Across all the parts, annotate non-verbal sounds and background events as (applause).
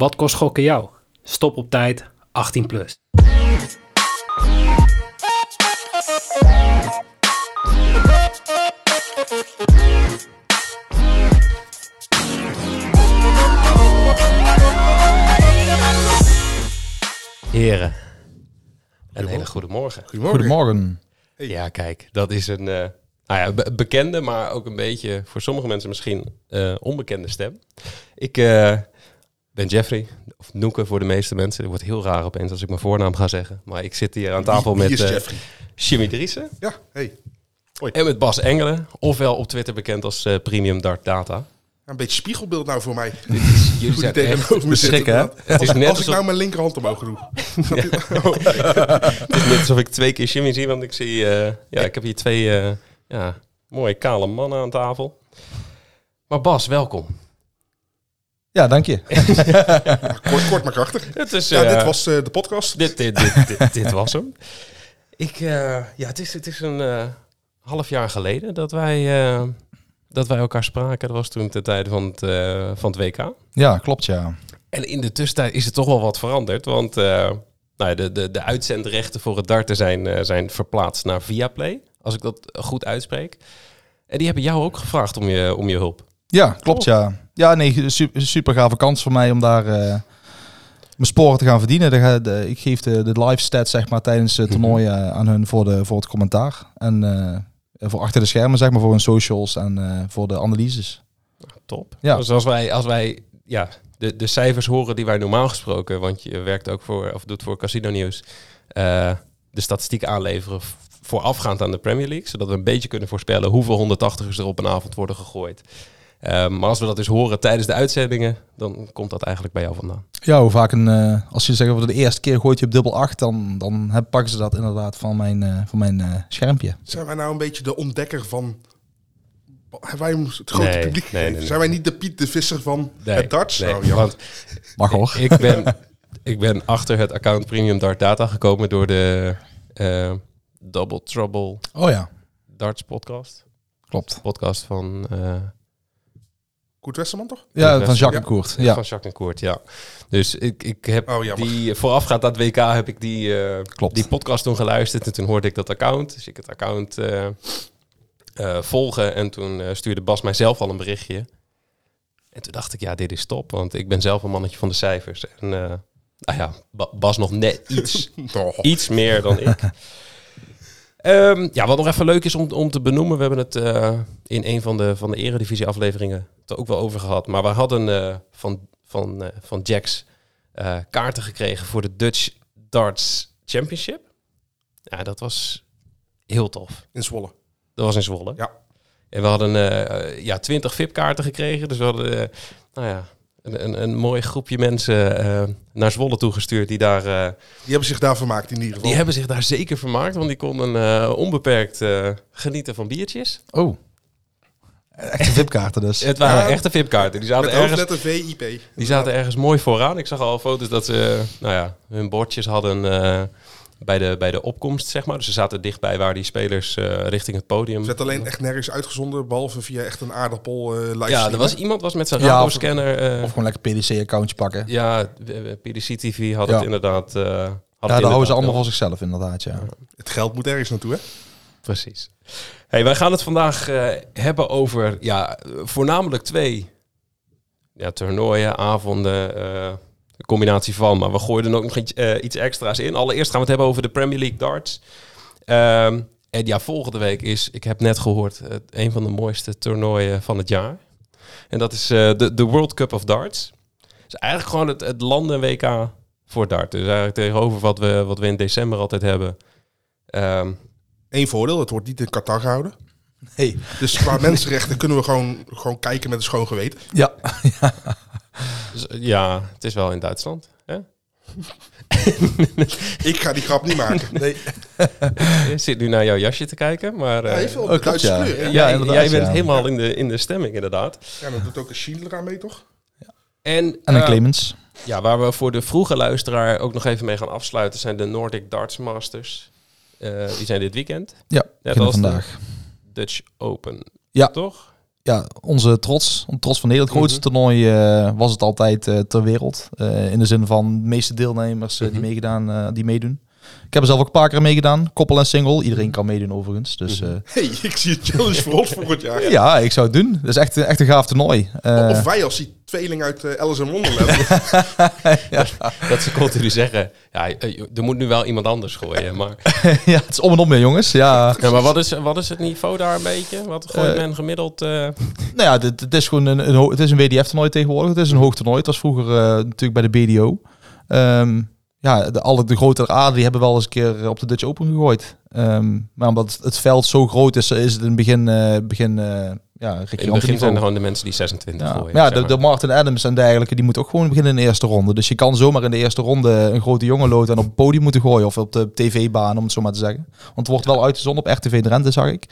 Wat kost gokken jou? Stop op tijd, 18 plus. Heren, een hele goede morgen. Goedemorgen. Goedemorgen. Ja, kijk, dat is een eh, nou ja, be- bekende, maar ook een beetje voor sommige mensen misschien eh, onbekende stem. Ik eh, ben Jeffrey, of Noeke voor de meeste mensen. Het wordt heel raar opeens als ik mijn voornaam ga zeggen. Maar ik zit hier aan tafel Wie- wie met is Jeffrey? Jimmy Driessen Ja, hey. en met Bas Engelen, ofwel op Twitter bekend als eh, Premium Dart Data. Een beetje spiegelbeeld nou voor mij. Jullie (laughs) Hoe die zijn echt hè? Het is Als, net als ik nou mijn linkerhand omhoog doe. (laughs) (laughs) Het is net alsof ik twee keer Jimmy zie, want ik zie, eh, ja, ik heb hier twee ja, mooie kale mannen aan tafel. Maar Bas, welkom. Ja, dank je. (laughs) Kort, kort maar krachtig. Het is, Ja, eh, dit was eh, de podcast. dit, dit, dit, dit, dit was hem. Ik, eh, ja, het is, het is een eh, half jaar geleden dat wij, eh, dat wij elkaar spraken. Dat was toen ten tijde van het, eh, van het WK. Ja, klopt ja. En in de tussentijd is er toch wel wat veranderd. Want eh, nou ja, de, de, de uitzendrechten voor het darten zijn, eh, zijn verplaatst naar Viaplay. Als ik dat goed uitspreek. En die hebben jou ook gevraagd om je, om je hulp. Ja, klopt ja. Ja, nee, super, super gave kans voor mij om daar eh, mijn sporen te gaan verdienen. De, de- ik geef de, de live stats zeg maar tijdens het toernooi eh, aan hun voor, de, voor het commentaar. En eh, voor achter de schermen zeg maar voor hun socials en voor de analyses. Top. Ja. Dus als wij, als wij ja, de, de cijfers horen die wij normaal gesproken, want je werkt ook voor, of doet voor Casino Nieuws, de statistiek aanleveren voorafgaand aan de Premier League, zodat we een beetje kunnen voorspellen hoeveel 180ers er op een avond worden gegooid. Eh, maar als we dat dus horen tijdens de uitzendingen, dan komt dat eigenlijk bij jou vandaan. Ja, hoe vaak een, eh, als je zegt voor de eerste keer gooit je op dubbel 8, dan, dan heb, pakken ze dat inderdaad van mijn, eh, van mijn eh, schermpje. Zijn wij nou een beetje de ontdekker van... Hebben wij hem het grote Nee, publiek nee, gegeven? nee, nee. Zijn wij niet de Piet de Visser van Nee, het darts? nee, Oh, want Mag hoor. ik ben, ik ben achter het account Premium Dart Data gekomen door de eh, Double Trouble Oh ja, Darts podcast. klopt. Podcast van, eh, Koert Westerman toch? Ja, van Jacques ja. en Koert. Ja, van Jacques en Koert, ja. Dus ik, ik heb Oh, die voorafgaand aan het WK heb ik die, eh, Klopt. die podcast toen geluisterd en toen hoorde ik dat account. Dus ik het account eh, eh, volgen en toen eh, stuurde Bas mijzelf al een berichtje. En toen dacht ik, ja, dit is top, want ik ben zelf een mannetje van de cijfers. En eh, nou ja, Ba- Bas nog net iets (laughs) Oh. iets meer dan ik. (laughs) Ehm, ja, wat nog even leuk is om, om te benoemen. We hebben het eh, in een van de, van de eredivisie afleveringen er ook wel over gehad. Maar we hadden eh, van, van, eh, van Jax kaarten gekregen voor de Dutch Darts Championship. Ja, dat was heel tof. In Zwolle. Dat was in Zwolle. Ja. En we hadden ja, 20 VIP-kaarten gekregen. Dus we hadden nou ja, een, een, een mooi groepje mensen eh, naar Zwolle toegestuurd die daar... eh, Die hebben zich daar vermaakt in ieder geval. die hebben zich daar zeker vermaakt, want die konden eh, onbeperkt eh, genieten van biertjes. Oh. Echte VIP-kaarten dus. Het waren Ja. echte VIP-kaarten. Die zaten, Met ergens, VIP. die zaten ergens mooi vooraan. Ik zag al foto's dat ze nou ja, hun bordjes hadden eh, bij, de, bij de opkomst, zeg maar. Dus ze zaten dichtbij waar die spelers eh, richting het podium... Ze werd alleen echt nergens uitgezonden, behalve via echt een aardappel eh livestream. ja, er was iemand was met zijn Ja, Rabo-scanner... eh, Of gewoon lekker PDC-accountje pakken. ja, PDC TV had Ja. het inderdaad... eh had het Ja, daar houden ze allemaal voor zichzelf inderdaad, ja. Het geld moet ergens naartoe, hè? Precies. Hey, wij gaan het vandaag eh, hebben over ja, voornamelijk twee ja, toernooien, avonden, eh, een combinatie van. Maar we gooien er ook nog iets, eh, iets extra's in. Allereerst gaan we het hebben over de Premier League darts. Ehm, en ja, volgende week is, ik heb net gehoord, het een van de mooiste toernooien van het jaar. En dat is eh, de, de World Cup of Darts. is eigenlijk gewoon het, het landen-WK voor dart. Dus eigenlijk tegenover wat we, wat we in december altijd hebben. Ehm, Eén voordeel, het wordt niet in Qatar gehouden. Hey. Dus qua (laughs) mensenrechten kunnen we gewoon, gewoon kijken met een schoon geweten. Ja. (laughs) Dus, eh, ja, het is wel in Duitsland. Hè? (laughs) Ik ga die grap niet maken. Nee, (laughs) Je zit nu naar jouw jasje te kijken, maar eh, Oh, Duitse ja. kleur. hè? Ja, jij, bent ja. helemaal in de, in de stemming inderdaad. Ja, dan doet ook een Schindler aan mee, toch? En, En een eh, Clemens. ja, waar we voor de vroege luisteraar ook nog even mee gaan afsluiten, zijn de Nordic Darts Masters. Eh, die zijn dit weekend. Ja, Net als de vandaag. Dutch Open. Ja. Toch? Ja, onze trots, trots van Nederland. Het grootste toernooi eh, was het altijd eh, ter wereld. Eh, in de zin van de meeste deelnemers die, Mhm. meegedaan, die meedoen. Ik heb er zelf ook een paar keer meegedaan. Koppel en single. Iedereen kan meedoen overigens. Dus Mhm. eh, hey, ik zie een challenge voor ons volgend jaar. ja, ik zou het doen. Dat is echt, echt een gaaf toernooi. Eh, Of wij als die tweeling uit eh, Alice in Wonderland. (laughs) Dat ze continu zeggen, ja, eh, er moet nu wel iemand anders gooien. Maar, (laughs) ja, het is om en om meer jongens. Ja, ja, maar wat, is, wat is het niveau daar een beetje? Wat gooit Eh, men gemiddeld? eh, Nou ja, dit- het is gewoon een, het is een WDF-toernooi tegenwoordig. Het is een hoog toernooi. Het was vroeger eh, natuurlijk bij de BDO. Ehm, ja, de, alle de grotere aarden die hebben wel eens een keer op de Dutch Open gegooid. Ehm, maar omdat het veld zo groot is, is het in het begin, eh begin eh ja, in het begin zijn er gewoon de mensen die 26 Ja, gooien. maar ja, de, Martin Adams en dergelijke, die moeten ook gewoon beginnen in de eerste ronde. Dus je kan zomaar in de eerste ronde een grote jongen loten en op het podium moeten gooien. Of op de tv-baan, om het zo maar te zeggen. Want het wordt wel uitgezonden op RTV Drenthe, zag ik.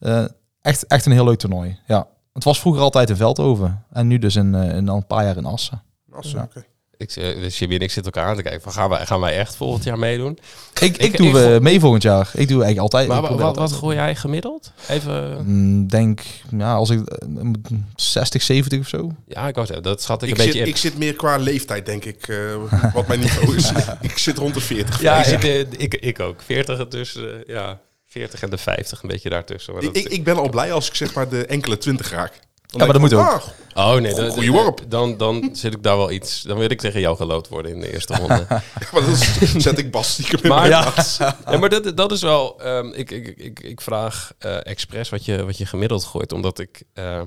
Eh, echt, echt een heel leuk toernooi, ja. Het was vroeger altijd in Veldhoven. En nu dus in, eh, in al een paar jaar in Assen. Assen, Ja. oké. Ik, eh, dus Jimmy en ik zitten elkaar aan te kijken. Van, gaan, wij, gaan wij echt volgend jaar meedoen? Ik, ik, Ik- doe ik eh, mee volgend jaar. Ik doe eigenlijk altijd. Maar wat, wat gooi jij gemiddeld? Even... Mm, denk, ja, als ik eh, 60, 70 of zo. Ja, ik wou zeggen, dat schat ik, Ik, een zit, beetje in. ik zit meer qua leeftijd, denk ik, eh, (laughs) wat mijn niveau is. (laughs) ik zit rond de 40. Ja, ik. ik, eh, ik, ik ook. 40 dus, eh, ja, 40 en de 50, een beetje daartussen. Maar Ik, dat- ik, ik ben al blij als ik zeg maar de enkele 20 raak. Dan Ja, maar dat ik moet ook. ah, Oh nee, dan, Goeie worp. Dan, dan zit ik daar wel iets. Dan wil ik tegen jou gelood worden in de eerste (laughs) ronde. ja, maar dan zet ik Bas stiekem in Maar- mijn Ja. plaats. (laughs) ja, maar dat, dat is wel. ehm, ik, ik, ik, ik vraag eh expres wat je, wat je gemiddeld gooit, omdat ik eh,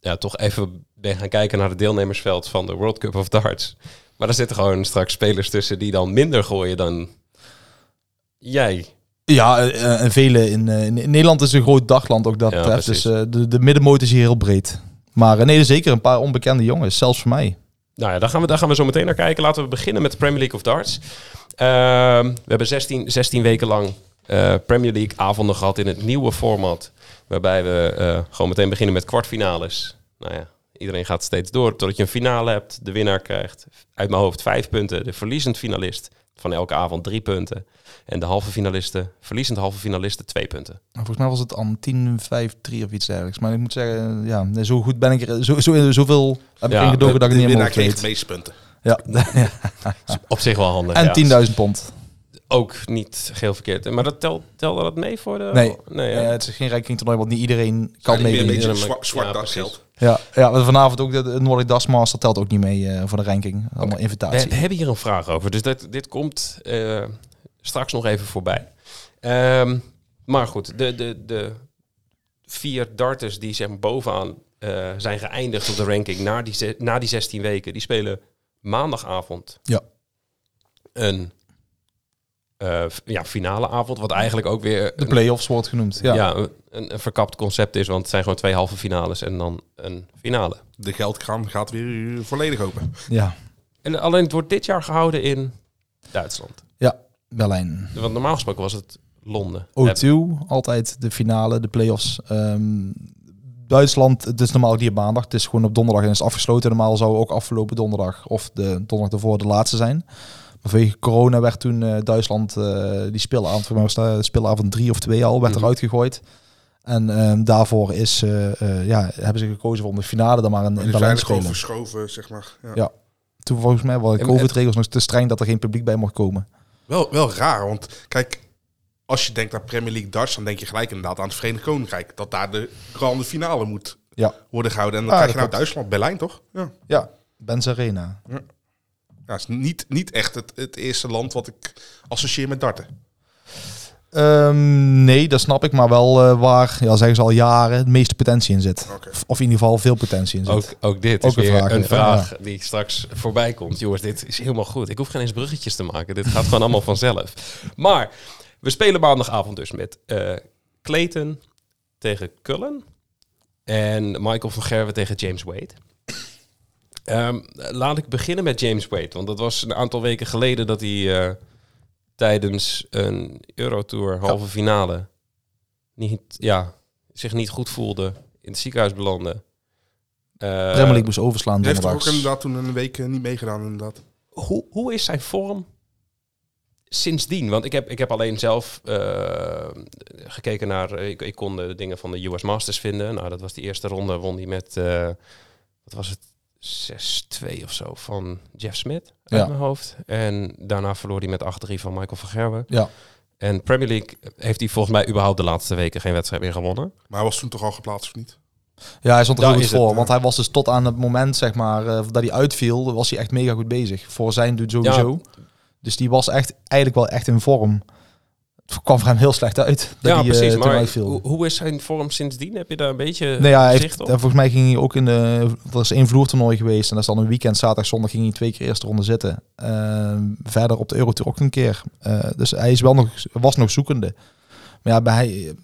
ja, toch even ben gaan kijken naar het deelnemersveld van de World Cup of Darts. Maar er zitten gewoon straks spelers tussen die dan minder gooien dan jij. Ja, eh, en vele in, eh, in, in Nederland is een groot dagland ook dat Ja, betreft. precies. Dus eh, de, de middenmoot is hier heel breed. Maar eh, nee, zeker een paar onbekende jongens, zelfs voor mij. Nou ja, daar gaan we, daar gaan we zo meteen naar kijken. Laten we beginnen met de Premier League of Darts. Ehm, we hebben 16, 16 weken lang eh, Premier League avonden gehad in het nieuwe format. Waarbij we eh, gewoon meteen beginnen met kwartfinales. Nou ja, iedereen gaat steeds door totdat je een finale hebt. De winnaar krijgt uit mijn hoofd vijf punten. De verliezend finalist van elke avond drie punten. En de halve finalisten, verliezend halve finalisten twee punten. Volgens mij was het aan 10, 5, 3 of iets dergelijks. Maar ik moet zeggen, ja, zo goed ben ik er. Zo, zo, zoveel heb Ja, ik ingedoken dat ik niet winnaar helemaal kreeg meeste punten. Ja. (laughs) Op zich wel handig. ja. en 10.000 pond. Ook niet geheel verkeerd. Maar dat telt, telde dat mee voor de... Nee. nee Ja, het is geen ranking toernooi, want niet iedereen kan meer een beetje zwart, ja, daggeld. Ja, ja, maar vanavond ook de, Nordic Das Master telt ook niet mee eh, voor de ranking. Allemaal We invitatie. hebben hier een vraag over. Dus dat, dit komt eh, straks nog even voorbij. Ehm, maar goed, de, de, de vier darters die zeg maar bovenaan eh, zijn geëindigd op de ranking na die, ze- na die 16 weken, die spelen maandagavond Ja. een eh, ja, finale avond, wat eigenlijk ook weer De een, play-offs wordt genoemd. Ja. ja. een, een verkapt concept is, want het zijn gewoon twee halve finales en dan een finale. De geldkraan gaat weer volledig open. ja. En alleen het wordt dit jaar gehouden in Duitsland. Berlijn. Want normaal gesproken was het Londen. O2, altijd de finale, de play-offs. Ehm, Duitsland, het is normaal die op maandag. Het is gewoon op donderdag en is het afgesloten. Normaal zou ook afgelopen donderdag of de donderdag ervoor de laatste zijn. Maar vanwege corona werd toen eh, Duitsland eh, die speelavond, voor mij was dat speelavond drie of twee al, werd Mhm. eruit gegooid. En ehm, daarvoor is, eh, eh, ja, hebben ze gekozen om de finale dan maar in, in Berlijn zijn te gewoon spelen. verschoven, zeg maar. Ja. Ja. Toen volgens mij waren COVID-regels nog te streng dat er geen publiek bij mocht komen. Wel, wel raar, want kijk, als je denkt aan Premier League darts, dan denk je gelijk inderdaad aan het Verenigd Koninkrijk. Dat daar de grande finale moet Ja. worden gehouden. En dan Ah, krijg je dat nou Duitsland, Berlijn toch? Ja. Ja, Benz Arena. Ja, is niet, niet echt het, het eerste land wat ik associeer met darten. Ehm, nee, dat snap ik, maar wel eh, waar, ja, zeggen ze al jaren, de meeste potentie in zit. Of, in ieder geval veel potentie in zit. Ook, ook dit Ook is een weer vraag, een ja. vraag die straks voorbij komt. Jongens, dit is helemaal goed. Ik hoef geen eens bruggetjes te maken. Dit gaat gewoon allemaal vanzelf. (laughs) Maar we spelen maandagavond dus met eh Clayton tegen Cullen. En Michael van Gerwen tegen James Wade. Ehm, laat ik beginnen met James Wade. Want dat was een aantal weken geleden dat hij eh, tijdens een Eurotour halve finale niet, ja, zich niet goed voelde. In het ziekenhuis belandde. Eh, Premier League moest overslaan Die heeft ook inderdaad toen een week eh, niet meegedaan inderdaad. hoe, hoe is zijn vorm sindsdien, want ik heb, ik heb alleen zelf eh, gekeken naar... Ik, ik kon de dingen van de US Masters vinden. Nou, dat was die eerste ronde. Won die met, eh, wat was het, 6-2 of zo van Jeff Smith uit Ja. mijn hoofd. En daarna verloor hij met 8-3 van Michael van Gerwen. Ja. En Premier League heeft hij volgens mij überhaupt de laatste weken geen wedstrijd meer gewonnen. Maar hij was toen toch al geplaatst of niet? Ja, hij stond er heel goed het, voor. Want hij was dus tot aan het moment, zeg maar, eh, dat hij uitviel, was hij echt mega goed bezig. Voor zijn doet sowieso. Dus die was echt eigenlijk wel echt in vorm. Het kwam voor hem heel slecht uit. Dat ja, hij, eh, precies. Maar hoe, hoe is zijn vorm sindsdien? Heb je daar een beetje Nee, ja, hij heeft, zicht op? eh, volgens mij ging hij ook in de. Er is één vloertoernooi geweest. En dat is dan een weekend, zaterdag, zondag ging hij twee keer eerste ronde zitten. Eh, verder op de Eurotour ook een keer. Eh, dus hij is wel nog, was nog zoekende. Maar ja, bij,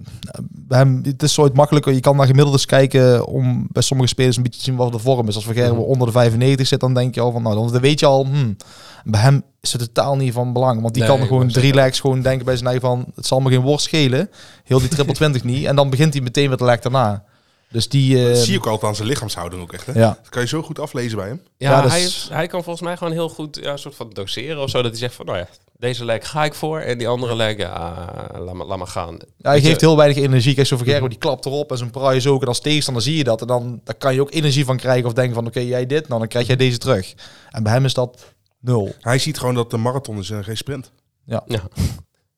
bij hem, het is zoiets makkelijker. Je kan naar gemiddeldes kijken om bij sommige spelers een beetje te zien wat de vorm is. Als Vergerwe Mhm. onder de 95 zit, dan denk je al van, nou, dan weet je al, hmm, bij hem is het totaal niet van belang. Want die Nee, kan gewoon drie legs gewoon denken bij zijn eigen van, het zal me geen worst schelen. Heel die triple 20 niet. En dan begint hij meteen met de leg daarna. Dus die... Dat eh, zie je ook altijd aan zijn lichaamshouding ook echt. Hè? ja. Dat kan je zo goed aflezen bij hem. Ja, Ja, dus- hij, is- hij kan volgens mij gewoon heel goed ja, soort van doseren of zo. Dat hij zegt van, nou ja, deze leg ga ik voor. En die andere leg, ja, laat maar, laat maar gaan. Ja, hij geeft heel weinig energie. Kijk, zo Vergerwe, die klapt erop en zijn prize ook. En als tegenstander zie je dat. En dan, dan kan je ook energie van krijgen of denken van... Oké, jij dit, nou, dan krijg jij deze terug. En bij hem is dat nul. Hij ziet gewoon dat de marathon is en geen sprint. Ja, Ja,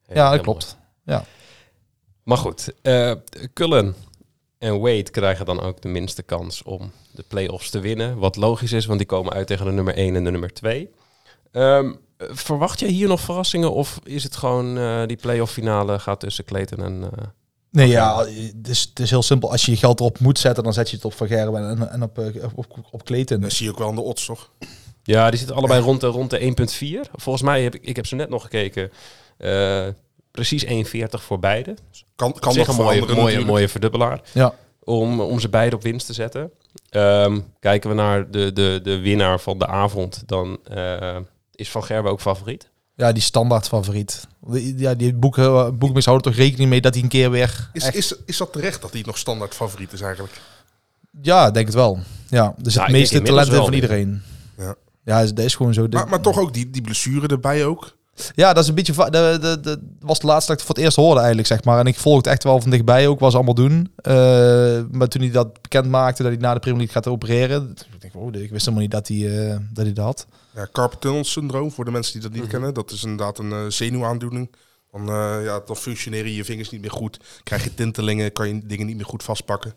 Heel dat klopt. mooi. Maar goed, eh, Cullen en Wade krijgen dan ook de minste kans om de play-offs te winnen. Wat logisch is, want die komen uit tegen de nummer 1 en de nummer 2. Ehm, eh, verwacht je hier nog verrassingen of is het gewoon eh, die play-off finale gaat tussen Clayton en... eh, Nee, ja, het is, het is heel simpel. Als je je geld erop moet zetten, dan zet je het op Vergerwe en, en op, eh, op, op, op Clayton. Dat zie je ook wel aan de odds, toch? Ja, die zitten allebei rond de, rond de 1.4. Volgens mij heb ik, ik heb ze net nog gekeken. Precies 1,40 voor beide. Kan, Kan nog een mooie, mooie, natuurlijk. mooie verdubbelaar. Ja. Om, om ze beide op winst te zetten. Ehm, kijken we naar de, de, de winnaar van de avond, dan eh, is Van Gerwen ook favoriet. Ja, die standaard favoriet. Ja, die boek, eh, boekmakers houden toch rekening mee dat hij een keer weer... Is, echt- is, is dat terecht dat hij nog standaard favoriet is eigenlijk? Ja, denk het wel. Ja, dus Ja, het meeste denk inmiddels talent in van iedereen. Ja. Ja, dat is gewoon zo. De- Maar, maar toch ook die, die blessure erbij ook. Ja, dat is een beetje. de, de, was de laatste dat ik het voor het eerst hoorde, eigenlijk, zeg maar. En ik volgde het echt wel van dichtbij ook, was allemaal doen. Eh, maar toen hij dat bekend maakte, dat hij na de Premier League gaat opereren. Ik, denk, oh, ik wist helemaal niet dat hij, eh, dat, hij dat had. Ja, carpal tunnel syndroom, voor de mensen die dat niet Mhm. kennen. Dat is inderdaad een eh, zenuwaandoening. Dan, ja, dan functioneren je vingers niet meer goed. Krijg je tintelingen, kan je dingen niet meer goed vastpakken.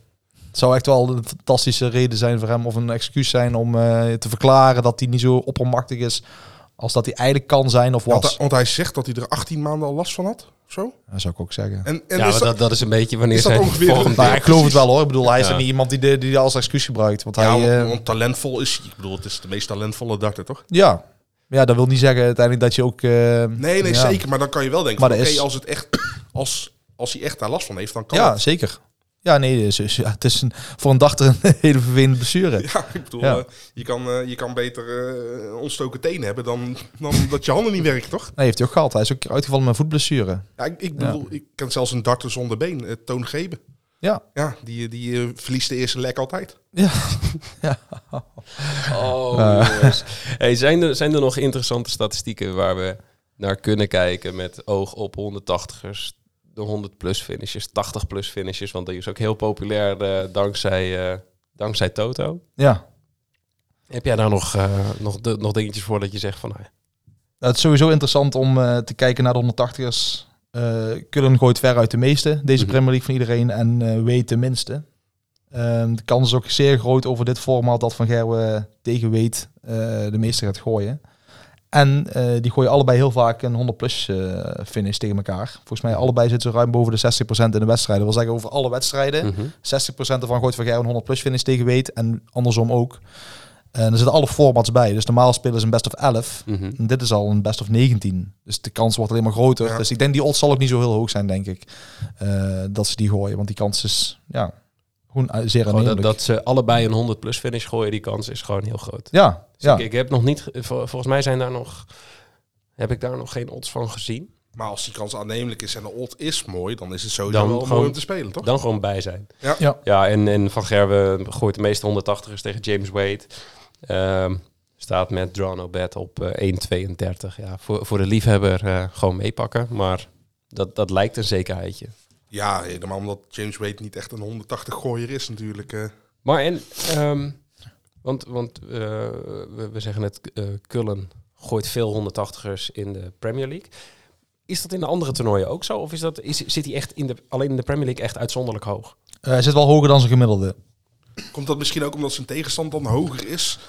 Het zou echt wel een fantastische reden zijn voor hem, of een excuus zijn om te verklaren dat hij niet zo oppermachtig is als dat hij eigenlijk kan zijn of Want, was. hij- want hij zegt dat hij er 18 maanden al last van had. of Zo. Dat zou ik ook zeggen. En, en ja, maar dat, dat, dat is een beetje wanneer zijn ongeveer- volgende... Maar Ja, ik geloof het wel hoor. Ik bedoel, hij is Ja. niet iemand die, de, die als excuus gebruikt. Want ja, hij, want, eh, want talentvol is hij. Ik bedoel, het is de meest talentvolle darter, toch? ja. ja, dat wil niet zeggen uiteindelijk dat je ook... eh, Nee, nee, ja. zeker. Maar dan kan je wel denken, oké, is- als, het echt, als, als hij echt daar last van heeft, dan kan Ja, het. zeker. Ja, nee, dus, dus, ja, het is een, voor een dachter een (laughs) hele vervelende blessure. Ja, ik bedoel, Ja. eh, je, kan, eh, je kan beter eh, ontstoken tenen hebben dan, dan dat je handen niet werken, toch? Nee, heeft hij ook gehad. Hij is ook uitgevallen met een voetblessure. Ja, ik, ik bedoel, ik ken zelfs een darter zonder been, Toon Gebe. Ja. Ja, die, die verliest de eerste lek altijd. Ja. (laughs) Oh, jongens. Hey, zijn, er, zijn er nog interessante statistieken waar we naar kunnen kijken met oog op 180ers, de 100 plus finishes, 80 plus finishes, want die is ook heel populair eh, dankzij, eh, dankzij Toto. ja. Heb jij daar nog, eh, nog, de, nog dingetjes voor dat je zegt van, nou, ja, Het is sowieso interessant om te kijken naar de 180ers. Eh Cullen gooit ver uit de meeste, deze Mhm. Premier League van iedereen. En weet de minste. Ehm, de kans is ook zeer groot over dit format dat Van Gerwen tegen weet de meeste gaat gooien. En eh, die gooien allebei heel vaak een 100 plus eh, finish tegen elkaar. Volgens mij allebei zitten ze ruim boven de 60% in de wedstrijden. Dat wil zeggen over alle wedstrijden. mhm. 60% ervan gooit Van Gerwen een 100 plus finish tegen weet. En andersom ook. En er zitten alle formats bij. Dus normaal spelen ze een best of 11. Mhm. En dit is al een best of 19. Dus de kans wordt alleen maar groter. Ja. Dus ik denk die odds zal ook niet zo heel hoog zijn, denk ik. eh, dat ze die gooien. Want die kans is ja, eh, dat, dat ze allebei een 100 plus finish gooien, die kans is gewoon heel groot. ja, Dus ja. ik, ik heb nog niet, ge- vol- volgens mij zijn daar nog, heb ik daar nog geen odds van gezien. Maar als die kans aannemelijk is en de odd is mooi, dan is het sowieso Dan wel gewoon- mooi om te spelen, toch? Dan gewoon bij zijn. Ja. Ja. Ja, en, en Van Gerwen gooit de meeste 180ers tegen James Wade. Ehm, staat met Drawn Bet op eh 1,32. Ja, voor, voor de liefhebber eh, gewoon meepakken. Maar dat, dat lijkt een zekerheidje. Ja, helemaal omdat James Wade niet echt een 180 gooier is natuurlijk. eh. Maar en, ehm, want, want eh, we, we zeggen net, eh Cullen gooit veel 180ers in de Premier League. Is dat in de andere toernooien ook zo? Of is dat, is, zit hij echt in de, alleen in de Premier League echt uitzonderlijk hoog? Eh, hij zit wel hoger dan zijn gemiddelde. Komt dat misschien ook omdat zijn tegenstand dan hoger is?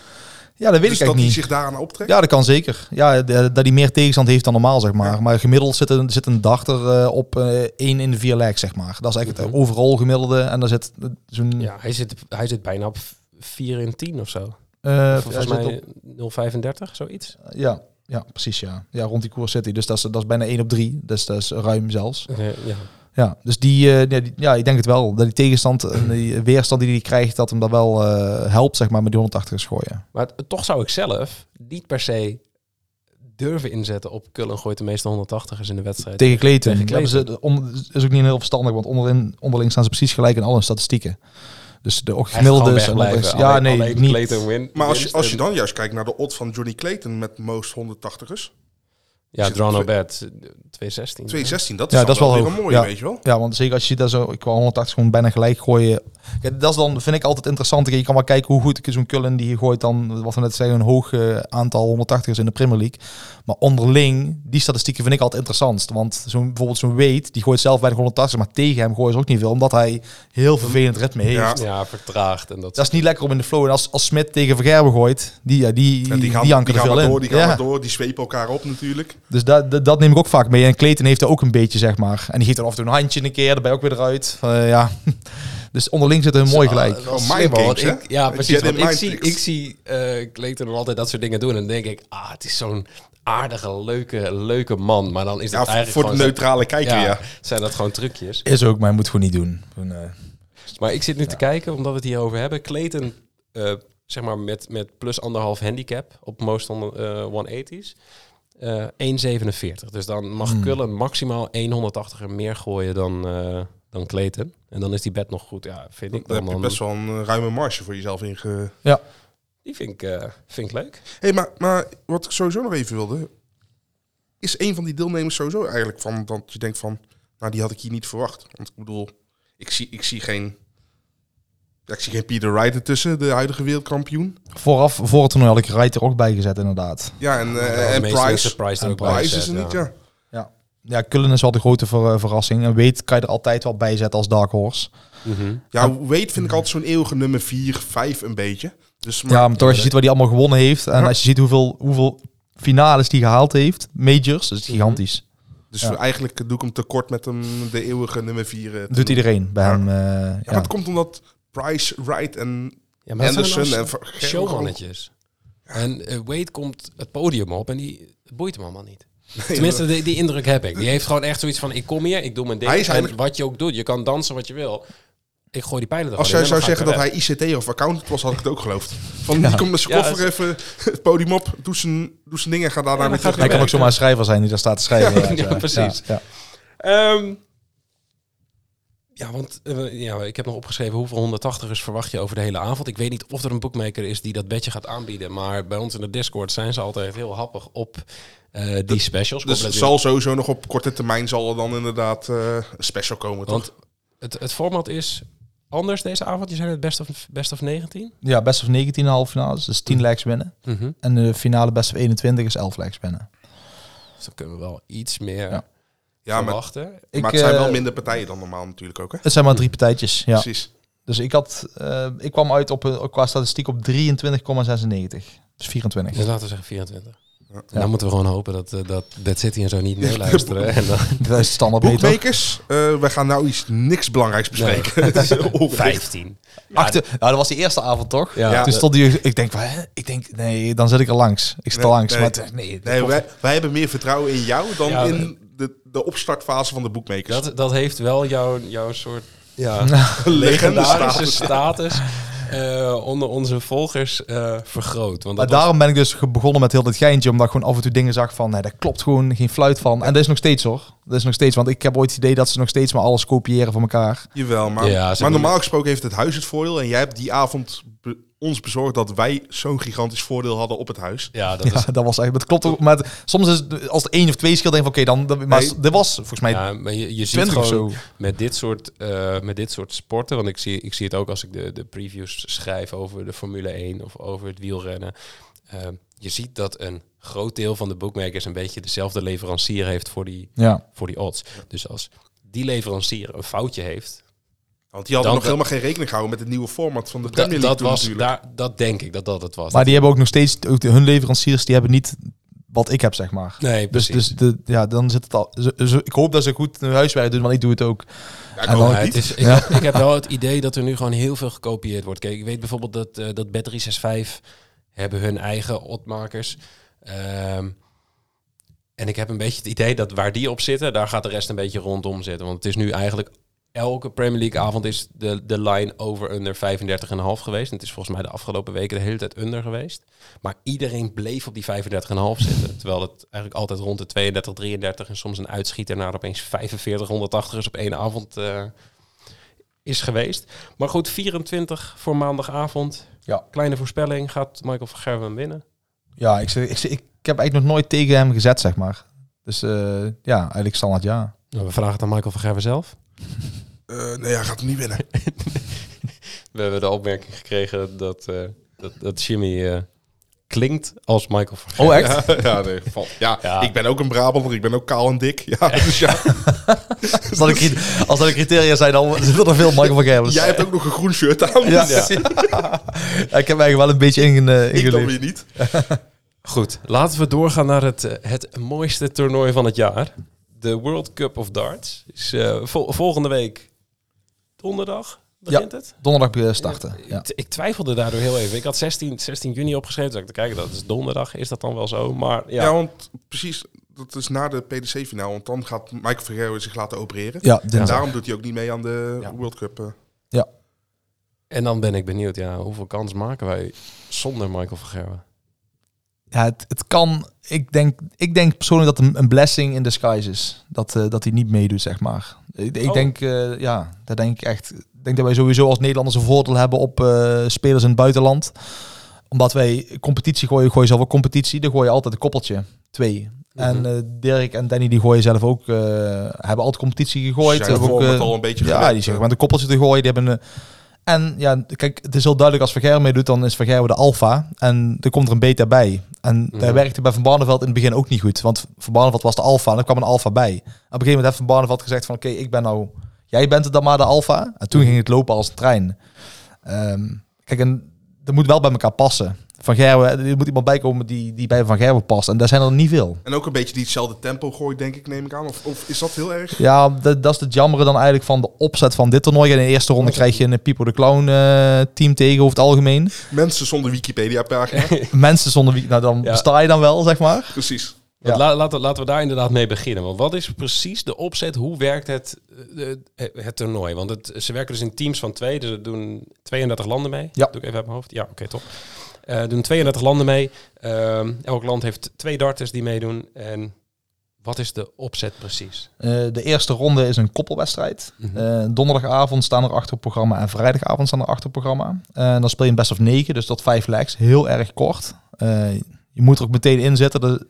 Ja, dat weet dus ik dat hij eigenlijk niet. zich daaraan optrekt? Ja, dat kan zeker. Ja, dat hij meer tegenstand heeft dan normaal, zeg maar. Ja. Maar gemiddeld zit een, zit een dachter eh, op eh 1 in de 4 legs, zeg maar. Dat is echt het Mhm. overal gemiddelde. En daar zit eh, zo'n... Ja, hij zit, hij zit bijna op 4 in 10 of zo. eh, Volgens hij zit mij op- 0,35, zoiets. ja, ja, precies, ja. Ja, rond die koers zit hij. Dus dat is, dat is bijna 1 op 3. Dus dat is ruim zelfs. Ja. Ja, dus die, eh, ja, die- ja, ik denk het wel. Dat die tegenstand en die weerstand die hij krijgt, dat hem dat wel eh, helpt, zeg maar, met die 180 gooien. Maar toch zou ik zelf niet per se durven inzetten op Cullen gooit de meeste 180ers in de wedstrijd. Tegen Clayton. Tegen Ze, om, is ook niet heel verstandig, want onderin, onderling staan ze precies gelijk in alle statistieken. Dus de en wegblijven. onderling- Ja, Alleen- nee, alleen niet. Win, Maar als je, als je dan juist kijkt naar de odd van Johnny Clayton met most 180ers. Ja, zit draw no twee- bet, 216. 216, dat is, Ja, dat is wel hoog. een mooie, Ja. weet je wel. Ja, want zeker als je daar zo, ik wou 180 gewoon bijna gelijk gooien. Dat is dan, vind ik altijd interessant. Je kan maar kijken hoe goed zo'n Cullen die gooit dan, wat we net zeggen, een hoog eh, aantal 180ers in de Premier League. Maar onderling, die statistieken vind ik altijd interessantst. Want zo'n, bijvoorbeeld zo'n Wade, die gooit zelf bij de 180, maar tegen hem gooien ze ook niet veel, omdat hij heel vervelend ritme heeft. Ja. Ja, vertraagd en dat. Dat is niet lekker om in de flow. En als, als Smit tegen Vergerben gooit, die, ja, die, Ja, die gaan, die die gaan veel maar in. door, die gaan ja. maar door, die zwepen elkaar op natuurlijk. Dus dat, dat, dat neem ik ook vaak mee. En Clayton heeft er ook een beetje, zeg maar. En die geeft dan af en toe een handje een keer, daarbij ook weer eruit. Eh, ja. (laughs) Dus onderling zit een mooi gelijk. Ja, precies. Want ik zie, ik zie eh Clayton altijd dat soort dingen doen. En dan denk ik, ah, het is zo'n aardige, leuke, leuke man. Maar dan is Ja, het voor eigenlijk de neutrale kijker, ja, ja. zijn dat gewoon trucjes. Is ook, maar hij moet gewoon niet doen. Gewoon, eh, Maar ik zit nu te kijken, omdat we het hierover hebben. Clayton, eh, zeg maar met, met plus anderhalf handicap op most on, eh 180's. Eh 1,47. Dus dan mag Hmm. Cullen maximaal 180 er meer gooien dan, eh dan Clayton. En dan is die bet nog goed. Ja, vind ik Dan dan. heb je best wel een eh, ruime marge voor jezelf inge... Die vind ik, eh, vind ik leuk. hey, maar, maar wat ik sowieso nog even wilde... Is een van die deelnemers sowieso eigenlijk van dat je denkt van... Nou, die had ik hier niet verwacht. Want ik bedoel, ik zie, ik zie geen... Ik zie geen Peter Wright ertussen, de huidige wereldkampioen. vooraf, voor het toernooi had ik Wright er ook bij gezet, inderdaad. Ja, en, eh, en Price. Price En Price is er niet, ja. ja. Ja, Cullen is wel de grote ver- verrassing. En weet kan je er altijd wel bij zetten als dark horse. Mhm. Ja, Wade vind ik altijd zo'n eeuwige nummer 4, 5 een beetje. Dus, maar, ja, maar toch als je ziet wat hij allemaal gewonnen heeft. En Ja. als je ziet hoeveel, hoeveel finales die gehaald heeft. Majors, dat is Mhm. gigantisch. dus ja. eigenlijk doe ik hem tekort met hem de eeuwige nummer 4. te Doet iedereen bij Ja. hem. eh, Ja, ja. maar het komt omdat Price, Wright en Ja, maar Anderson en showmannetjes. En eh, Wade komt het podium op en die boeit hem allemaal niet. (laughs) Nee, Tenminste, die, die indruk heb ik. Die heeft gewoon echt zoiets van, ik kom hier, ik doe mijn ding. Hij is en eigenlijk- wat je ook doet, je kan dansen wat je wil. Ik gooi die pijlen er Als jij en zou zeggen dat hij ICT of accountant was, had ik het ook geloofd. Van, die komt met zijn Ja, koffer even het podium op, doet zijn, doet zijn dingen en gaat daarna Ja, weer terug. Hij kan ook zomaar een schrijver zijn die daar staat te schrijven. Ja, inderdaad, (laughs) ja, precies. Ehm, ja, want eh, ja, ik heb nog opgeschreven hoeveel 180ers verwacht je over de hele avond. Ik weet niet of er een bookmaker is die dat bedje gaat aanbieden. Maar bij ons in de Discord zijn ze altijd heel happig op eh, die specials. Dus Compleet zal sowieso nog op korte termijn zal er dan inderdaad eh, een special komen, toch? Want het, het format is anders deze avond. Je zei het best of, best of 19? Ja, best of 19 halve finales, dus 10 legs winnen. En de finale best of 21 is 11 legs winnen. Dus dan kunnen we wel iets meer Ja. Ja, maar, verwachten. Ik, maar het zijn eh, wel minder partijen dan normaal natuurlijk ook, hè? Het zijn maar drie partijtjes. Ja. Precies. Dus ik, had, eh, ik kwam uit op, een- qua statistiek op 23,96. Dus 24. Dus laten we zeggen 24. Ja. En dan moeten we gewoon hopen dat, eh, dat Dead City en zo niet meeluisteren. (laughs) en dan (laughs) Dat is standaard. Boekmakers, eh we gaan nou iets niks belangrijks bespreken. (laughs) Het is ongeveer 15. Achter, nou, dat was die eerste avond toch? Ja. Ja. Toen stond die, ik denk, van, hè? ik denk, nee, dan zit ik er langs. Ik sta Nee, langs. nee. Maar nee, Nee, wij, wij hebben meer vertrouwen in jou dan Ja, in de, opstartfase van de boekmakers. Dat, dat heeft wel jouw, jouw soort ja, (laughs) legendarische status. status eh, onder onze volgers eh, vergroot. Want Maar was- daarom ben ik dus begonnen met heel dit geintje, omdat ik gewoon af en toe dingen zag van, nee, dat klopt gewoon geen fluit van. En dat is nog steeds hoor. Dat is nog steeds, want ik heb ooit het idee dat ze nog steeds maar alles kopiëren van elkaar. Jawel, maar, Ja, ze maar normaal gesproken heeft het huis het voordeel. En jij hebt die avond be- ons bezorgd dat wij zo'n gigantisch voordeel hadden op het huis. Ja, dat is... Ja, (laughs) dat was eigenlijk. Dat klopt ook. Maar het- soms is het, als er één of twee scheelt, denk ik van oké, dan. dat- Maar Nee. dit was volgens mij Ja, maar je, je ziet 20 of gewoon zo. met dit soort, eh, met dit soort sporten, want ik zie, ik zie het ook als ik de, de previews schrijf over de Formule 1 of over het wielrennen. Eh, je ziet dat een groot deel van de bookmakers een beetje dezelfde leverancier heeft voor die, Ja. voor die odds. Dus als die leverancier een foutje heeft, Want die hadden nog helemaal geen rekening gehouden met het nieuwe format van de Premier League dat, was, natuurlijk. daar, dat denk ik dat dat het was. Maar die hebben ook nog steeds, ook de- hun leveranciers, die hebben niet wat ik heb, zeg maar. nee, Dus, precies. dus de, ja, dan zit het al. ik hoop dat ze goed hun huiswerk doen, want ik doe het ook. Ja, ik het is, ik, Ja. heb, ik heb wel het idee dat er nu gewoon heel veel gekopieerd wordt. Kijk, ik weet bijvoorbeeld dat, eh dat Bet365 hebben hun eigen oddmakers. Ehm, en ik heb een beetje het idee dat waar die op zitten, daar gaat de rest een beetje rondom zitten. Want het is nu eigenlijk elke Premier League avond is de, de line over under 35,5 geweest. En het is volgens mij de afgelopen weken de hele tijd under geweest. Maar iedereen bleef op die 35,5 zitten. Terwijl het eigenlijk altijd rond de 32, 33 en soms een uitschieter naar opeens 45, 180 is op één avond eh, is geweest. Maar goed, 24 voor maandagavond. Ja. Kleine voorspelling. Gaat Michael van Gerwen winnen? Ja, ik, zeg- ik, zeg- ik, ik heb eigenlijk nog nooit tegen hem gezet, zeg maar. Dus eh, ja, eigenlijk standaard ja. Nou, we vragen het aan Michael van Gerwen zelf. Eh, nee, hij gaat hem niet winnen. (laughs) We hebben de opmerking gekregen dat, eh, dat, dat Jimmy eh, klinkt als Michael van Gerwen. Oh, echt? (laughs) Ja, ja, nee. Ja, (laughs) Ja. ik ben ook een Brabander, ik ben ook kaal en dik. Ja, dus ja, (laughs) Als dat, cri- als dat een criteria zijn, dan zitten er veel Michael van Gerwens. jij hebt ook nog een groen shirt aan. Ja. dus Ja, ik heb eigenlijk wel een beetje in, eh, Ik dan weer niet. Goed, laten we doorgaan naar het, eh, het mooiste toernooi van het jaar. De World Cup of Darts. Is, eh, vol- volgende week donderdag begint het. Donderdag eh, starten. Ik- Ja. Ik twijfelde daardoor heel even. Ik had 16, 16 juni opgeschreven. Dus ik te kijken, dat is donderdag. Is dat dan wel zo? Maar ja, Ja, want precies, dat is na de PDC-finaal. Want dan gaat Michael Vergerwe zich laten opereren. Ja, En daarom doet hij ook niet mee aan de Ja. World Cup. eh. en dan ben ik benieuwd. Ja, hoeveel kans maken wij zonder Michael van Gerwen? Ja, het, het kan. Ik denk, ik denk persoonlijk dat het een, een blessing in disguise is. Dat, eh, dat hij niet meedoet, zeg maar. Ik, ik Oh. denk, eh, ja, dat denk ik echt. Ik denk dat wij sowieso als Nederlanders een voordeel hebben op eh, spelers in het buitenland. Omdat wij competitie gooien, gooi je zelf ook competitie. Dan gooi je altijd een koppeltje. Twee. En eh, Dirk en Danny die gooien zelf ook, eh, hebben altijd competitie gegooid. Ze Hebben ook, al een beetje ja, gewend, die zeggen met een koppeltje te gooien. Die hebben een, en ja, kijk, het is heel duidelijk als Verger meedoet, dan is Verger de alfa. En er komt er een beta bij. En Mhm. daar werkte bij Van Barneveld in het begin ook niet goed. Want Van Barneveld was de alfa en er kwam een alfa bij. Op een gegeven moment heeft Van Barneveld gezegd van... Oké, ik ben nou... Jij bent het dan maar de alfa. En toen ging het lopen als een trein. Ehm, kijk, en dat moet wel bij elkaar passen. Van Gerwen, er moet iemand bij komen die, die bij Van Gerwen past. En daar zijn er niet veel. En ook een beetje die hetzelfde tempo gooit, denk ik, neem ik aan. Of, of is dat heel erg? Ja, dat, dat is het jammere dan eigenlijk van de opzet van dit toernooi. In de eerste ronde krijg je een Pipo de Clown eh, team tegen over het algemeen. Mensen zonder Wikipedia-pagina. (laughs) Mensen zonder wie, nou dan Ja. besta je dan wel, zeg maar. Precies. Want Ja. la- laten, laten we daar inderdaad mee beginnen. Want wat is precies de opzet? Hoe werkt het, eh, eh, het toernooi? Want het, ze werken dus in teams van twee. Dus er doen 32 landen mee. Ja. Doe ik even uit mijn hoofd. Ja, oké, top. Eh doen 32 landen mee. Ehm, elk land heeft twee darters die meedoen. En wat is de opzet precies? Eh, de eerste ronde is een koppelwedstrijd. Mhm. Eh, donderdagavond staan er achter het programma en vrijdagavond staan er achter het programma. En dan speel je een best of negen, dus tot vijf legs. Heel erg kort. Eh, je moet er ook meteen in zitten. De,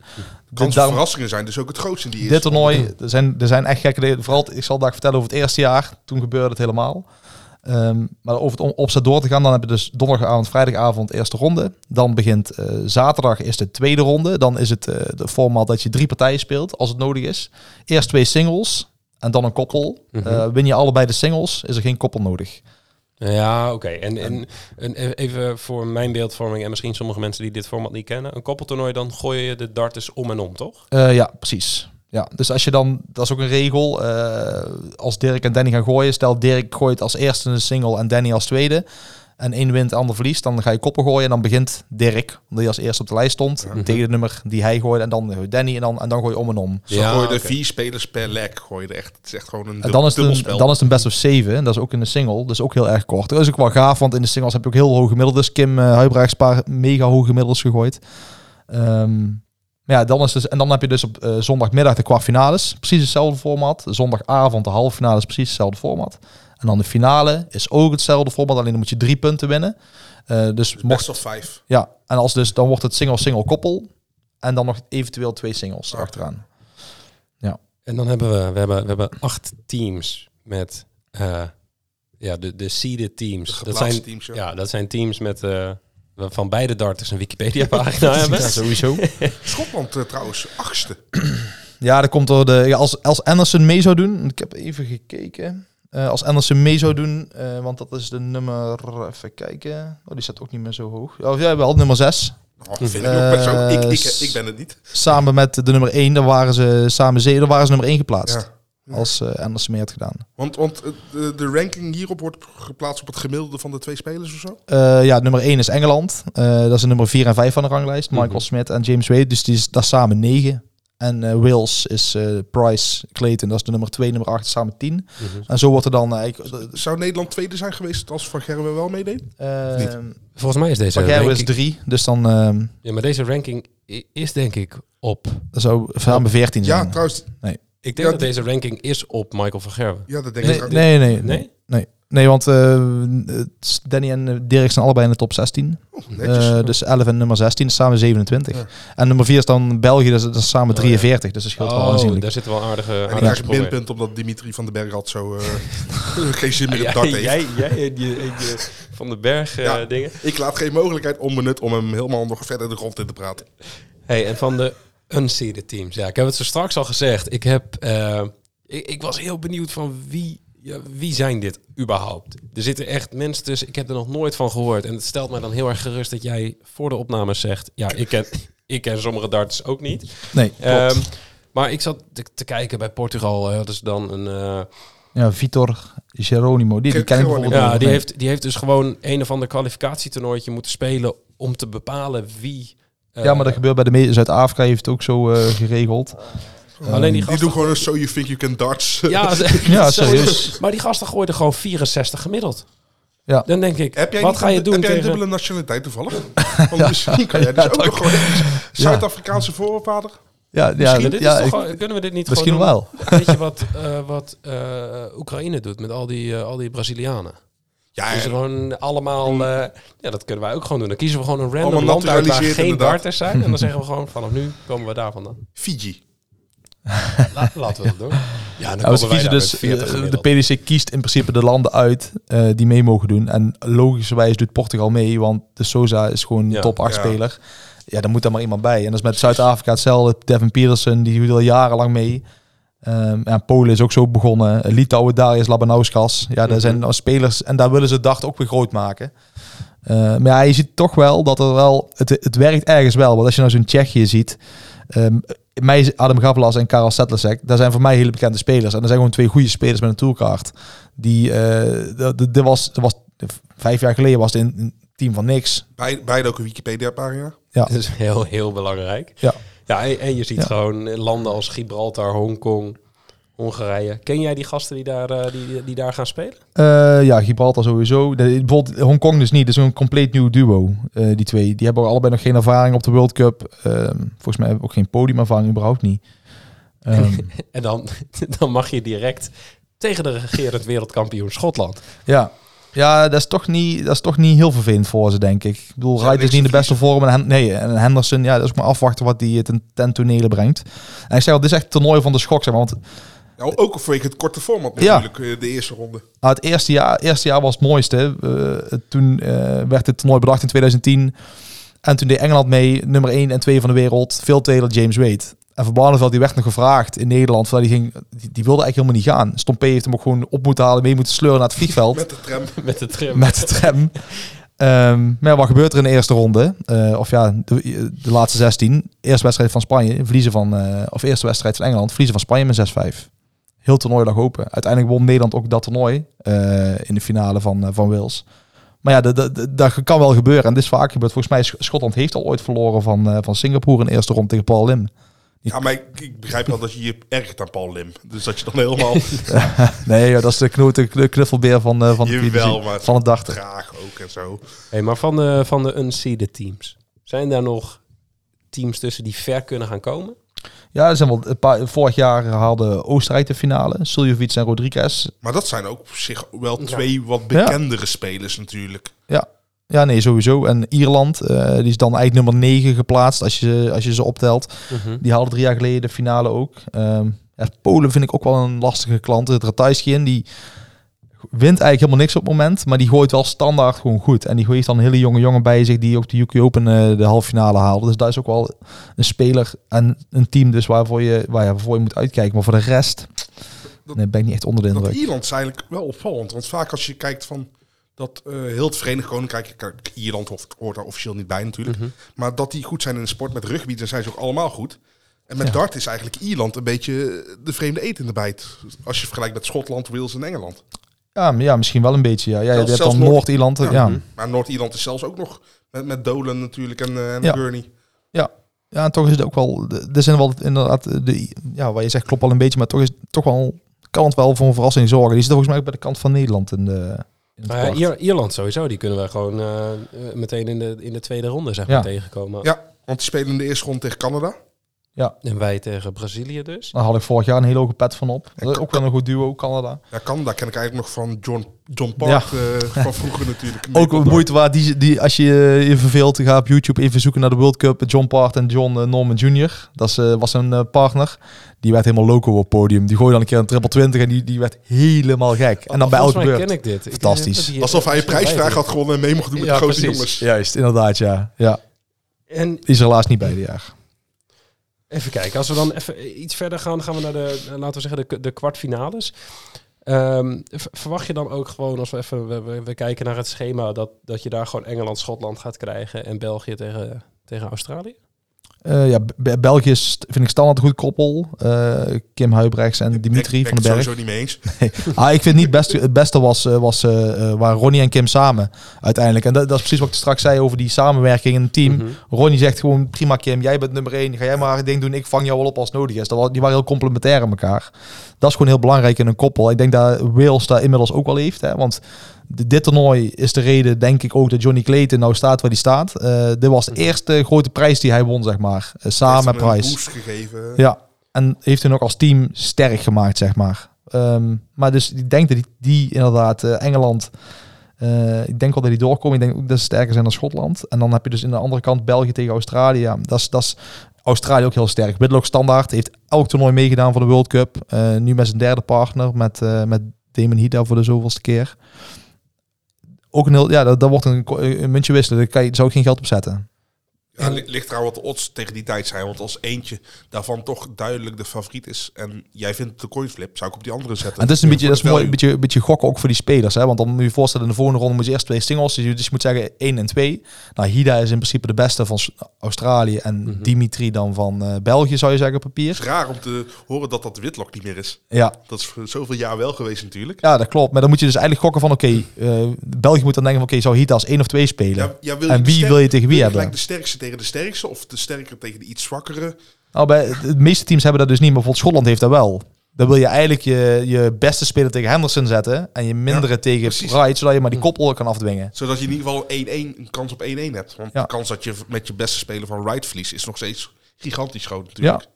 Kans op verrassingen zijn dus ook het grootste in die dit toernooi, er zijn, er zijn echt gekke dingen. Vooral, ik zal daar vertellen over het eerste jaar. Toen gebeurde het helemaal. Ehm, maar over het opzet door te gaan, dan heb je dus donderdagavond, vrijdagavond eerste ronde. Dan begint eh, zaterdag is de tweede ronde. Dan is het eh, de format dat je drie partijen speelt, als het nodig is. Eerst twee singles en dan een koppel. Mhm. Eh, win je allebei de singles, is er geen koppel nodig. Ja, oké. En, en, en even voor mijn beeldvorming en misschien sommige mensen die dit format niet kennen. Een koppeltoernooi, dan gooi je de darters om en om, toch? Ja, precies. Ja, dus als je dan, dat is ook een regel, eh, als Dirk en Danny gaan gooien, stel Dirk gooit als eerste een single en Danny als tweede, en één wint, de ander verliest, dan ga je koppel gooien en dan begint Dirk, omdat hij als eerste op de lijst stond, Ja. tegen de nummer die hij gooide, en dan Danny en dan, en dan gooi je om en om. Zo Ja, gooi je vier spelers per leg. Gooi je er echt, het is echt gewoon een En dan is, het een, dan is het een best of 7. En dat is ook in de single. Dus ook heel erg kort. Dat is ook wel gaaf, want in de singles heb je ook heel hoge gemiddeldes. Kim uh, Huibrechts paar mega hoge gemiddeldes gegooid. Ehm, maar ja, dan is dus, en dan heb je dus op eh, zondagmiddag de kwartfinales. Precies hetzelfde format. Zondagavond de halve finales, precies hetzelfde format. En dan de finale is ook hetzelfde format, alleen dan moet je drie punten winnen. Eh, dus mocht, best of vijf. ja, en als dus, dan wordt het single-single koppel. En dan nog eventueel twee singles Ah. achteraan. En dan hebben we, we, hebben, we hebben acht teams met eh, ja, de, de seeded teams. De Dat zijn, teams, ja. ja, dat zijn teams met eh, van beide darters een Wikipedia-pagina (laughs) hebben. Ja, sowieso. Schotland eh, trouwens, achtste. (clears throat) Ja, dat komt door de. Ja, als, als Anderson mee zou doen. Ik heb even gekeken. Eh, als Anderson mee zou doen, eh, want dat is de nummer. Even kijken. Oh, die staat ook niet meer zo hoog. Oh, ja, wel nummer 6. Oh, vind ik best zo. Ik, ik, ik ben het niet. Samen met de nummer 1, daar waren ze samen zeven, daar waren ze nummer 1 geplaatst. Ja. Als eh, Anderson mee had gedaan. Want, want eh, de, de ranking hierop wordt geplaatst op het gemiddelde van de twee spelers of zo? Eh, ja, nummer 1 is Engeland. Eh, dat is de nummer 4 en 5 van de ranglijst. Michael Mhm. Smith en James Wade. Dus die is daar samen 9. En eh, Wales is eh, Price Clayton. Dat is de nummer 2, nummer 8 samen 10. Mhm. En zo wordt er dan... ik- Zou Nederland tweede zijn geweest als Van Gerwen wel meedeed? Volgens mij is deze Van Gerwen is ranking, 3. Dus dan ehm ja, maar deze ranking is denk ik op. dat zou samen 14 Ja, zijn. trouwens. Ik denk Ja, dat deze ranking is op Michael van Gerwen. Ja, dat denk ik. Nee, ook. nee, nee, nee. Nee? Nee, nee want eh, Danny en eh, Dirk zijn allebei in de top 16. Oh, netjes. Eh, dus 11 en nummer 16 is samen 27. Ja. En nummer 4 is dan België, dus dat is samen Oh, ja. 43. Dus dat scheelt wel Oh, aanzienlijk. daar zitten wel aardige, en ik aardige krijg een minpunt omdat Dimitri van den Berg had zo eh, (laughs) (laughs) geen zin meer Ja, op dart (laughs) heeft. jij, jij van de berg eh, Ja. dingen. Ik laat geen mogelijkheid onbenut om hem helemaal nog verder de grond in te praten. Hey, en van de unseeded teams. Ja, ik heb het zo straks al gezegd. Ik, heb, eh, ik, ik was heel benieuwd van wie, ja, wie zijn dit überhaupt? Er zitten echt mensen tussen. Ik heb er nog nooit van gehoord. En het stelt mij dan heel erg gerust dat jij voor de opnames zegt... Ja, ik ken, (laughs) ik ken sommige darters ook niet. Nee, Ehm, maar ik zat te, te kijken bij Portugal. hadden ze dan een... eh, ja, Vitor Geronimo, die, die ken ik bijvoorbeeld ja, die heeft, die heeft dus gewoon een of ander kwalificatietoernooitje moeten spelen... om te bepalen wie... ja, maar dat gebeurt bij de Zuid-Afrika heeft het ook zo eh, geregeld. Alleen die Die gasten... doen gewoon een So You Think You Can Darts. Ja, (laughs) Ja, (laughs) serieus. Maar die gasten gooiden gewoon 64 gemiddeld. Ja. Dan denk ik, Heb jij wat ga je een, doen Heb jij een tegen... dubbele nationaliteit toevallig? (laughs) Want misschien kan jij dus ook nog gewoon Zuid-Afrikaanse voorvader. Ja, ja, Misschien, dit is toch ik- kunnen we dit niet misschien gewoon wel. doen? Weet je wat, eh, wat eh, Oekraïne doet met al die, al die Brazilianen? Ja, Dus gewoon allemaal... eh, ja, dat kunnen wij ook gewoon doen. Dan kiezen we gewoon een random land uit waar geen inderdaad. darters zijn. En dan zeggen we gewoon, (laughs) vanaf nu komen we daar vandaan. Fiji. (laughs) La- laten we dat doen. Ja, dan Ja, ze komen wij kiezen dus, met 40 eh, de PDC kiest in principe de landen uit eh, die mee mogen doen. En logischerwijs doet Portugal mee, want de Sosa is gewoon Ja. top 8 Ja. speler. Ja, dan moet daar maar iemand bij. En dat is met Zuid-Afrika hetzelfde. Devin Peterson, die doet al jarenlang mee. Ehm en Polen is ook zo begonnen. Litouwen, Darius Labanauskas. Ja, daar Mhm. zijn spelers en daar willen ze het dart ook weer groot maken. Eh, maar ja, je ziet toch wel dat er wel... Het, het werkt ergens wel. Want als je nou zo'n Tsjechië ziet... ehm mij is Adam Gavlas en Karel Sedlacek, daar zijn voor mij hele bekende spelers. En er zijn gewoon twee goede spelers met een toolkaart. Die, eh dat, dat- dat was, dat was, vijf jaar geleden was het in een team van niks. Bij, beide ook een Wikipedia-pagina. Ja. (laughs) Dat is heel, heel belangrijk. Ja. Ja, en, en je ziet Ja. gewoon landen als Gibraltar, Hongkong, Hongarije. Ken jij die gasten die daar, eh, die, die daar gaan spelen? Eh, ja, Gibraltar sowieso. De, bijvoorbeeld Hongkong dus niet. Dat is een compleet nieuw duo, eh, die twee. Die hebben ook allebei nog geen ervaring op de World Cup. Ehm, volgens mij hebben we ook geen podiumervaring, überhaupt niet. Ehm, (laughs) En dan, (laughs) dan mag je direct tegen de regerend wereldkampioen Schotland. ja. Ja, dat is, toch niet, dat is toch niet heel vervelend voor ze, denk ik. Ik bedoel, Wright is niet in de beste vorm. En nee, en Henderson, ja, dat is maar afwachten wat die ten, ten tonele brengt. En ik zeg al, dit is echt het toernooi van de schok, zeg maar. Want Nou, ook vanwege het korte format natuurlijk, eh, de eerste ronde. Nou, het eerste jaar, eerste jaar was het mooiste. Eh, toen eh, werd het toernooi bedacht in 2010. En toen deed Engeland mee, nummer 1 en 2 van de wereld. Phil Taylor, James Wade. En Van Barneveld die werd nog gevraagd in Nederland. van, Die, ging, die, die wilde eigenlijk helemaal niet gaan. Stompé heeft hem ook gewoon op moeten halen, mee moeten sleuren naar het vliegveld. Met de tram. (laughs) Met de tram. met de tram. Ehm, maar ja, wat gebeurt er in de eerste ronde? Eh, of ja, de, de laatste 16. Eerste wedstrijd van Spanje, verliezen van... eh, of eerste wedstrijd van Engeland, verliezen van Spanje met 6-5. Heel toernooi lag open. Uiteindelijk won Nederland ook dat toernooi eh, in de finale van, van Wales. Maar ja, dat- dat- dat kan wel gebeuren. En dit is vaak gebeurd. Volgens mij is Schotland heeft al ooit verloren van, eh, van Singapore in de eerste ronde tegen Paul Lim. Ja, maar ik, ik begrijp wel dat je je ergert aan Paul Lim. Dus dat je dan helemaal (laughs) Nee, ja, dat is de, de knuffelbeer van, eh, van, de PDC, maar- van het dachten. graag ook en zo. Hey, maar van de, van de unseeded teams, zijn daar nog teams tussen die ver kunnen gaan komen? Ja, er zijn wel een paar, vorig jaar haalde Oostenrijk de finale. Suljovic en Rodriguez. Maar dat zijn ook op zich wel twee wat bekendere spelers natuurlijk. Ja, nee, sowieso. En Ierland, eh, die is dan eigenlijk nummer 9 geplaatst als je, als je ze optelt. Mhm. Die haalde drie jaar geleden de finale ook. Ehm, ja, Polen vind ik ook wel een lastige klant. Het Ratajski die wint eigenlijk helemaal niks op het moment. Maar die gooit wel standaard gewoon goed. En die heeft dan een hele jonge jongen bij zich die ook de UK Open eh, de halve finale haalde. Dus daar is ook wel een speler en een team dus waarvoor je, waar je, waarvoor je moet uitkijken. Maar voor de rest Dat- nee, ben ik niet echt onder de indruk. Ierland is eigenlijk wel opvallend. Want vaak als je kijkt van dat eh, heel het Verenigd Koninkrijk, kijk, Ierland hoort, hoort daar officieel niet bij natuurlijk, Mhm. maar dat die goed zijn in de sport met rugby, dan zijn ze ook allemaal goed. En met Ja. dart is eigenlijk Ierland een beetje de vreemde eet in de bijt. Als je vergelijkt met Schotland, Wales en Engeland. Ja, ja, misschien wel een beetje. Ja, ja je hebt dan Noord- Noord-Ierland. Ja. Ja. Ja. Maar Noord-Ierland is zelfs ook nog met, met Dolan natuurlijk en, eh, en Ja. Gurney. Ja, en toch is het ook wel. Er zijn wel inderdaad. De, ja, wat je zegt klopt wel een beetje, maar toch is toch wel. Kan het wel voor een verrassing zorgen. Die zit volgens mij ook bij de kant van Nederland in de. In ja. Ier- Ierland sowieso, die kunnen we gewoon eh, eh, meteen in de, in de tweede ronde zeg maar, Ja. tegenkomen. Ja, want die spelen in de eerste ronde tegen Canada. En wij tegen Brazilië dus. Daar had ik vorig jaar een hele hoge pet van op. Dat is ook wel een goed duo, Canada. Ja, Canada ken ik eigenlijk nog van John, John Park eh, van vroeger natuurlijk. (laughs) Ook een moeite waard. Die, die, als je je verveelt, ga op YouTube even zoeken naar de World Cup. John Part en John eh, Norman Jr. Dat is, eh, was een eh, partner. Die werd helemaal loco op het podium. Die gooide dan een keer een triple 20 en die, die werd helemaal gek. En dan bij elke beurt. ken ik dit. Ik- Fantastisch. Alsof hij een prijsvraag had gewonnen en mee mocht doen met Ja, de grote precies. jongens. Juist, inderdaad, ja. ja. En Die is er helaas niet bij dit jaar. Even kijken, als we dan even iets verder gaan, gaan we naar de, laten we zeggen, de, de kwartfinales. Ehm, verwacht je dan ook gewoon, als we even we, we kijken naar het schema, dat, dat je daar gewoon Engeland, Schotland gaat krijgen en België tegen, tegen Australië? Eh, ja, Be- België is, vind ik standaard een goed koppel. Eh, Kim Huibrechts en Dimitri Ben- van ben den ik Berg. sowieso niet mee eens. Ah, ik vind niet het beste, het beste was, eh, was eh, eh, waar Ronnie en Kim samen uiteindelijk. En dat, dat is precies wat ik straks zei over die samenwerking in het team. Mhm. Ronnie zegt gewoon, prima Kim, jij bent nummer één. Ga jij maar het ding doen, ik vang jou wel op als het nodig is. Dat, wa- die waren heel complementair aan elkaar. Dat is gewoon heel belangrijk in een koppel. Ik denk dat Wales daar inmiddels ook wel heeft. Hè, want dit toernooi is de reden, denk ik ook, dat Johnny Clayton nou staat waar hij staat. Eh, dit was de eerste grote prijs die hij won, zeg maar. Eh, samen met Price. boost gegeven. Ja, en heeft hun ook als team sterk gemaakt, zeg maar. Ehm, maar dus ik denk dat die, die inderdaad eh, Engeland... eh, ik denk wel dat die doorkomen. Ik denk ook dat ze sterker zijn dan Schotland. En dan heb je dus aan de andere kant België tegen Australië. Dat is, dat is Australië ook heel sterk. Whitlock standaard heeft elk toernooi meegedaan voor de World Cup. Eh, nu met zijn derde partner, met, eh met Damon Hida voor de zoveelste keer. Ook een heel, ja, dat, dat wordt een, een muntje wisselen. Daar kan je, zou ik geen geld op zetten. Ja, li- ligt trouwens wat de odds tegen die tijd zijn. Want als eentje daarvan toch duidelijk de favoriet is... en jij vindt het de coinflip, zou ik op die andere zetten. En het is een beetje, dat is mooi, een beetje, een beetje gokken ook voor die spelers. Hè? Want dan moet je je voorstellen, in de volgende ronde moet je eerst twee singles. Dus je, dus moet zeggen 1 en 2. Nou, Hida is in principe de beste van Australië. En Mhm. Dimitri dan van eh, België, zou je zeggen, op Het papier. is raar om te horen dat dat Whitlock niet meer is. Ja. Dat is voor zoveel jaar wel geweest natuurlijk. ja, dat klopt. Maar dan moet je dus eigenlijk gokken van, oké, eh, België moet dan denken van, oké, zou Hida als 1 of 2 spelen? Ja, En wie wil je tegen wie hebben? de sterkste tegen de sterkste of de sterker tegen de iets zwakkere? Nou, bij de meeste teams hebben dat dus niet, maar bijvoorbeeld Schotland heeft dat wel. Dan wil je eigenlijk je, je beste speler tegen Henderson zetten en je mindere Ja, tegen precies. Wright, zodat je maar die koppel kan afdwingen. Zodat je in ieder geval 1-1, een kans op 1-1 hebt. Want Ja. de kans dat je met je beste speler van Wright verliest is nog steeds gigantisch groot natuurlijk.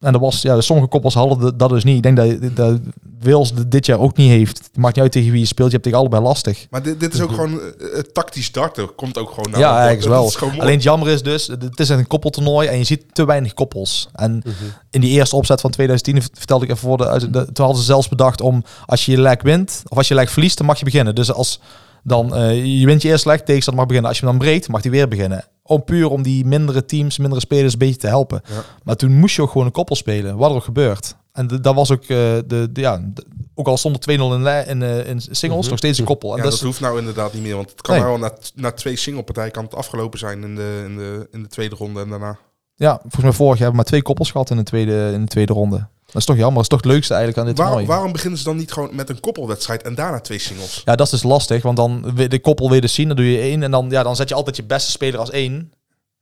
En dat was, ja, sommige koppels hadden de- dat dus niet. Ik denk dat, dat Wales dit- jaar ook niet heeft. Het maakt niet uit tegen wie je speelt. Je hebt tegen allebei lastig. Maar dit, dit is ook gewoon eh, het tactisch darten. Komt ook gewoon naar ja, eigenlijk Dat wel. is. Alleen het jammer is dus, het is een koppeltoernooi en je ziet te weinig koppels. En Mhm. in die eerste opzet van 2010 vertelde ik even voor de, de toen hadden ze zelfs bedacht om als je je leg wint of als je leg verliest, dan mag je beginnen. Dus als dan eh, je wint je eerste leg, tegenstander mag beginnen. Als je hem dan breekt, mag hij weer beginnen. Om puur om die mindere teams, mindere spelers een beetje te helpen. Ja. Maar toen moest je ook gewoon een koppel spelen, wat er ook gebeurt. En de- dat was ook eh, de, de ja, de- ook al stond er 2-0 in, in, eh, in singles, Mhm. nog steeds een koppel. En Ja, dat hoeft nou inderdaad niet meer. Want het kan Nee. nou al na, na twee singlepartijen kan het afgelopen zijn in de, in, de, in de tweede ronde en daarna. Ja, volgens mij vorig jaar hebben we maar twee koppels gehad in de tweede, in de tweede ronde. Dat is toch jammer. Dat is toch het leukste eigenlijk aan dit Waar- toernooi. waarom beginnen ze dan niet gewoon met een koppelwedstrijd en daarna twee singles? Ja, dat is dus lastig, want dan wil de koppel weer dus zien, dan doe je één en dan, ja, dan zet je altijd je beste speler als één.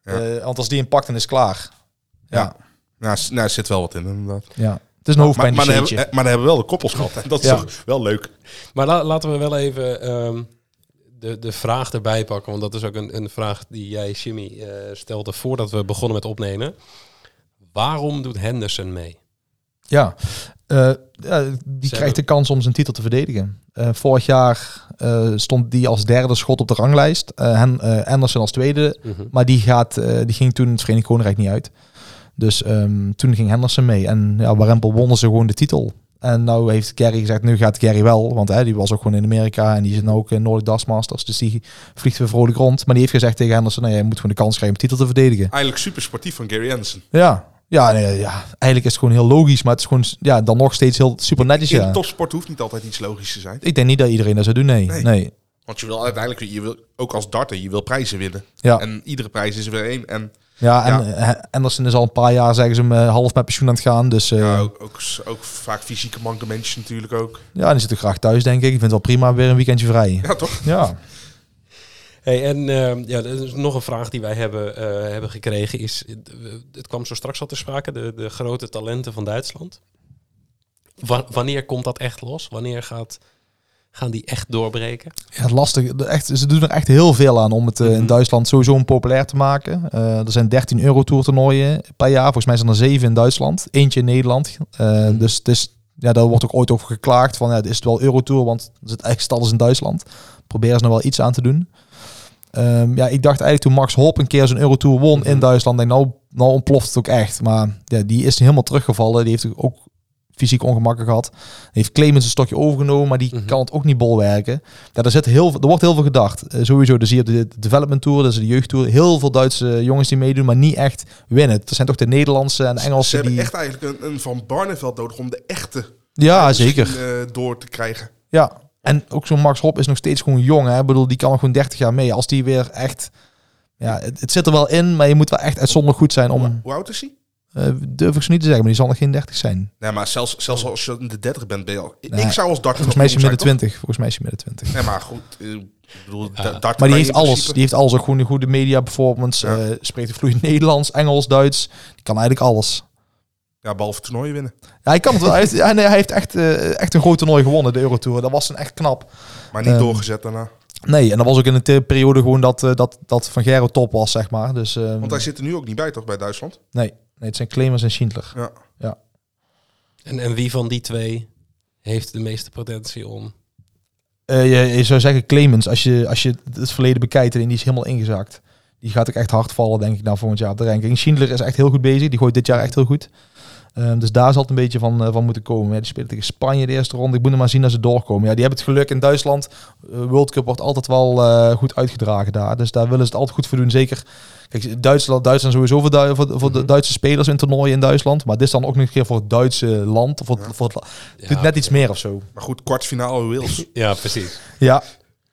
Ja. Eh, want als die een pakt, dan is het klaar. Ja, ja. Nou, nou, er zit wel wat in inderdaad. het is een Maar, maar, hoofdpijn dan hebben, eh, maar dan hebben we wel de koppels gehad. En dat is Ja. toch wel leuk. Maar la- laten we wel even ehm, de, de vraag erbij pakken. Want dat is ook een, een vraag die jij, Jimmy, eh, stelde voordat we begonnen met opnemen. Waarom doet Henderson mee? Ja, Eh, die krijgt de kans om zijn titel te verdedigen. Eh, vorig jaar stond die als derde schot op de ranglijst. Hen, Anderson als tweede. Maar die, gaat, die ging toen het Verenigd Koninkrijk niet uit. Dus ehm, toen ging Henderson mee. En ja, Warempel wonnen ze gewoon de titel. En nou heeft Gary gezegd, nu gaat Gary wel. Want hè, die was ook gewoon in Amerika en die zit nou ook in Nordic Dust Masters. Dus die vliegt weer vrolijk rond. Maar die heeft gezegd tegen Henderson, nou, jij moet gewoon de kans krijgen om de titel te verdedigen. Eigenlijk super sportief van Gary Anderson. Ja, ja, nee, ja, eigenlijk is het gewoon heel logisch. Maar het is gewoon ja, dan nog steeds heel super netjes. In Ja. topsport hoeft niet altijd iets logisch te zijn. Ik denk niet dat iedereen dat zou doen, nee. Nee. nee. Want je wil uiteindelijk, je wil, ook als darter, je wil prijzen winnen. Ja. En iedere prijs is er weer één. En Ja, en Ja. eh, Anderson is al een paar jaar, zeggen ze hem, eh, half met pensioen aan het gaan. Dus eh, ja, ja, ook, ook, ook vaak fysieke mankementjes natuurlijk ook. die zit er graag thuis, denk ik. Ik vind het wel prima, weer een weekendje vrij. Ja, toch? Ja. Hey, en ehm, ja, er is nog een vraag die wij hebben, eh, hebben gekregen is, eh, het kwam zo straks al te sprake, de, de grote talenten van Duitsland. Wa- wanneer komt dat echt los? Wanneer gaat, gaan die echt doorbreken? Ja, het lastig. De- Echt, ze doen er echt heel veel aan om het eh, in Mhm. Duitsland sowieso een populair te maken. Eh, er zijn 13 Eurotour toernooien per jaar. Volgens mij zijn er 7 in Duitsland. Eentje in Nederland. Eh, Dus het is, ja, daar wordt ook ooit over geklaagd. Van, ja, is het wel Eurotour, want er zit eigenlijk alles in Duitsland. Proberen ze nog wel iets aan te doen. Ehm, ja, ik dacht eigenlijk toen Max Hop een keer zijn Eurotour won in Mhm. Duitsland. Denk, nou, nou ontploft het ook echt. Maar ja, die is helemaal teruggevallen. Die heeft ook fysiek ongemakken gehad. Heeft Clemens een stokje overgenomen, maar die Mhm. kan het ook niet bolwerken. Ja, er, zit heel, veel- er wordt heel veel gedacht. Eh, sowieso, dus hier op de Development Tour, dat is de jeugdtour. Heel veel Duitse jongens die meedoen, maar niet echt winnen. Het zijn toch de Nederlandse en de Ze Engelsen hebben die... echt eigenlijk een, een Van Barneveld nodig om de echte Ja, zeker. eh, door te krijgen. Ja. En ook zo'n Max Hop is nog steeds gewoon jong. Hè? Ik bedoel, die kan nog gewoon 30 jaar mee. Als die weer echt... Ja, het, het zit er wel in, maar je moet wel echt uitzonderlijk goed zijn om... hoe oud is hij? Eh durf ik zo niet te zeggen, maar die zal nog geen 30 zijn. Nee, maar zelfs, zelfs als je in de 30 bent, ben je al... Nee, ik zou als darter Volgens mij is hij midden jong 20. Volgens mij is hij midden 20. zijn, toch? Nee, maar goed. eh, ik bedoel, Ja. Maar die heeft alles. principe- Die heeft alles. Ook gewoon een goede media performance. Ja. eh, spreekt vloeiend Nederlands, Engels, Duits. Die kan eigenlijk alles. Ja, behalve toernooien winnen. Ja, hij kan het wel. Hij heeft, ja, nee, hij heeft echt, eh, echt een groot toernooi gewonnen, de Eurotour. Dat was een echt knap. Maar niet Ehm, doorgezet daarna. Nee, en dat was ook in een periode gewoon dat, eh, dat, dat Van Gerro top was, zeg maar. Dus, ehm, Want hij zit er nu ook niet bij, toch, bij Duitsland? nee, nee, het zijn Clemens en Schindler. Ja. En, en wie van die twee heeft de meeste potentie om... Eh, je, je zou zeggen Clemens, als je, als je het verleden bekijkt en die is helemaal ingezakt. Die gaat ook echt hard vallen, denk ik, naar volgend jaar op de ranking. Schindler is echt heel goed bezig. Die gooit dit jaar echt heel goed. Ehm, dus daar zal het een beetje van, eh, van moeten komen. Ja, die spelen tegen Spanje de eerste ronde. Ik moet er maar zien dat ze doorkomen. Ja, die hebben het geluk in Duitsland. Eh, World Cup wordt altijd wel eh, goed uitgedragen daar. Dus daar willen ze het altijd goed voor doen. Zeker, kijk, Duitsland, Duitsland sowieso voor, Du- voor, voor de Mhm. Duitse spelers in toernooien in Duitsland. Maar dit is dan ook nog een keer voor het Duitse land. Of voor, Ja. voor het, la- Ja, doet net iets meer of zo. Maar goed, kwartfinale Wales. (laughs) Ja, precies. Ja,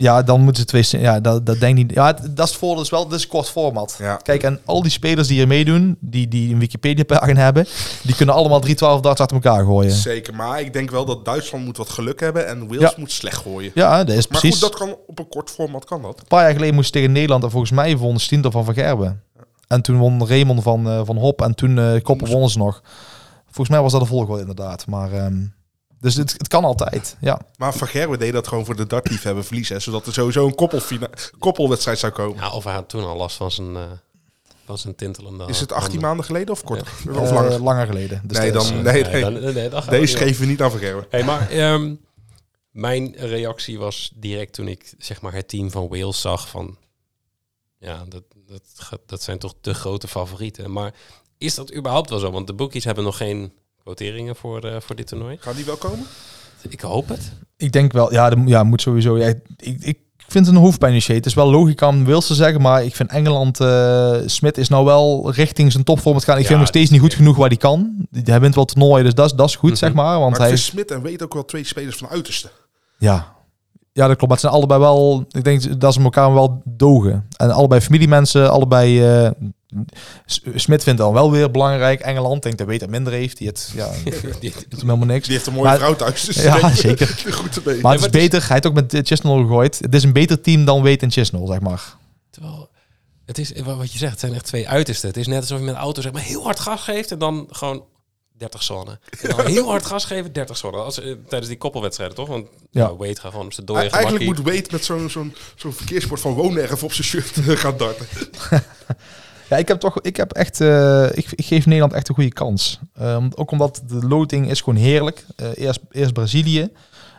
ja dan moeten ze twee... Ja, dat, dat denk ik niet. Ja, dat is het voordeel. is wel, dit is kort format. Ja. Kijk, en al die spelers die hier meedoen, die, die een Wikipedia-pagina hebben, die kunnen allemaal 3 12 darts achter elkaar gooien. Zeker, maar ik denk wel dat Duitsland moet wat geluk hebben en Wales Ja. moet slecht gooien. Ja, dat is Maar precies. goed, dat kan op een kort format kan dat. Een paar jaar geleden moest ze tegen Nederland en volgens mij won Stinter van Van Gerben. En toen won Raymond van, eh, van Hop en toen eh Koppel wonnen ze nog. Volgens mij was dat de volgorde inderdaad. Maar, ehm, dus het, het kan altijd, ja. Maar Van Gerwen deed dat gewoon voor de dartlief hebben verliezen. Zodat er sowieso een koppelfina- koppelwedstrijd zou komen. Ja, of hij had toen al last van zijn, eh van zijn tintelende Is het 18 handen. maanden geleden of kort? Of Eh, langer? langer geleden. Dus Nee, dan- eh, nee, nee. dan, nee, dan gaan we Deze geven we niet aan Van Gerwen. Hey, maar ehm, mijn reactie was direct toen ik zeg maar het team van Wales zag van ja, dat, dat, dat zijn toch de grote favorieten. Maar is dat überhaupt wel zo? Want de bookies hebben nog geen quoteringen voor, eh, voor dit toernooi. Gaan die wel komen? Ik hoop het. Ik denk wel, ja, de, ja moet sowieso. Ja, ik, ik vind het een hoofdpijn Het is wel logica om Wils te zeggen, maar ik vind Engeland, eh Smit is nou wel richting zijn topvorm het gaan. Ik Ja, vind hem nog steeds niet goed genoeg waar hij kan. Hij wint wel toernooien, dus dat, is- dat is goed, Mhm. zeg maar. Want Maar hij, vind Smit en weet ook wel twee spelers van uiterste. ja. Ja, dat klopt. Maar het zijn allebei wel, ik denk dat ze elkaar wel dogen. En allebei familiemensen, allebei... eh Smit vindt dan wel weer belangrijk. Engeland denkt dat weet dat minder heeft. Die het, ja, (laughs) Die- doet helemaal niks. Die heeft een mooie Maar- vrouw thuis. Dus (laughs) Ja, (laughs) zeker. Goed te weten. Maar het is maar het is- beter. Hij heeft ook met Chisnell gegooid. Het is een beter team dan Weet en Chisnell, zeg maar. Terwijl, het is wa- wat je zegt, het zijn echt twee uitersten. Het is net alsof je met een auto zeg maar heel hard gas geeft en dan gewoon 30 zone. En dan heel hard gas geven, 30 zone. Als, eh, tijdens die koppelwedstrijden, toch? Want Ja. ja. Wade gaat gewoon op zijn dode Eigenlijk moet Wade met zo'n zo'n zo'n verkeersbord van woonerven op zijn shirt eh, gaan darten. (laughs) Ja, ik heb toch, ik heb echt, eh, ik, ik geef Nederland echt een goede kans. Ehm, ook omdat de loting is gewoon heerlijk. Eh, eerst, eerst Brazilië,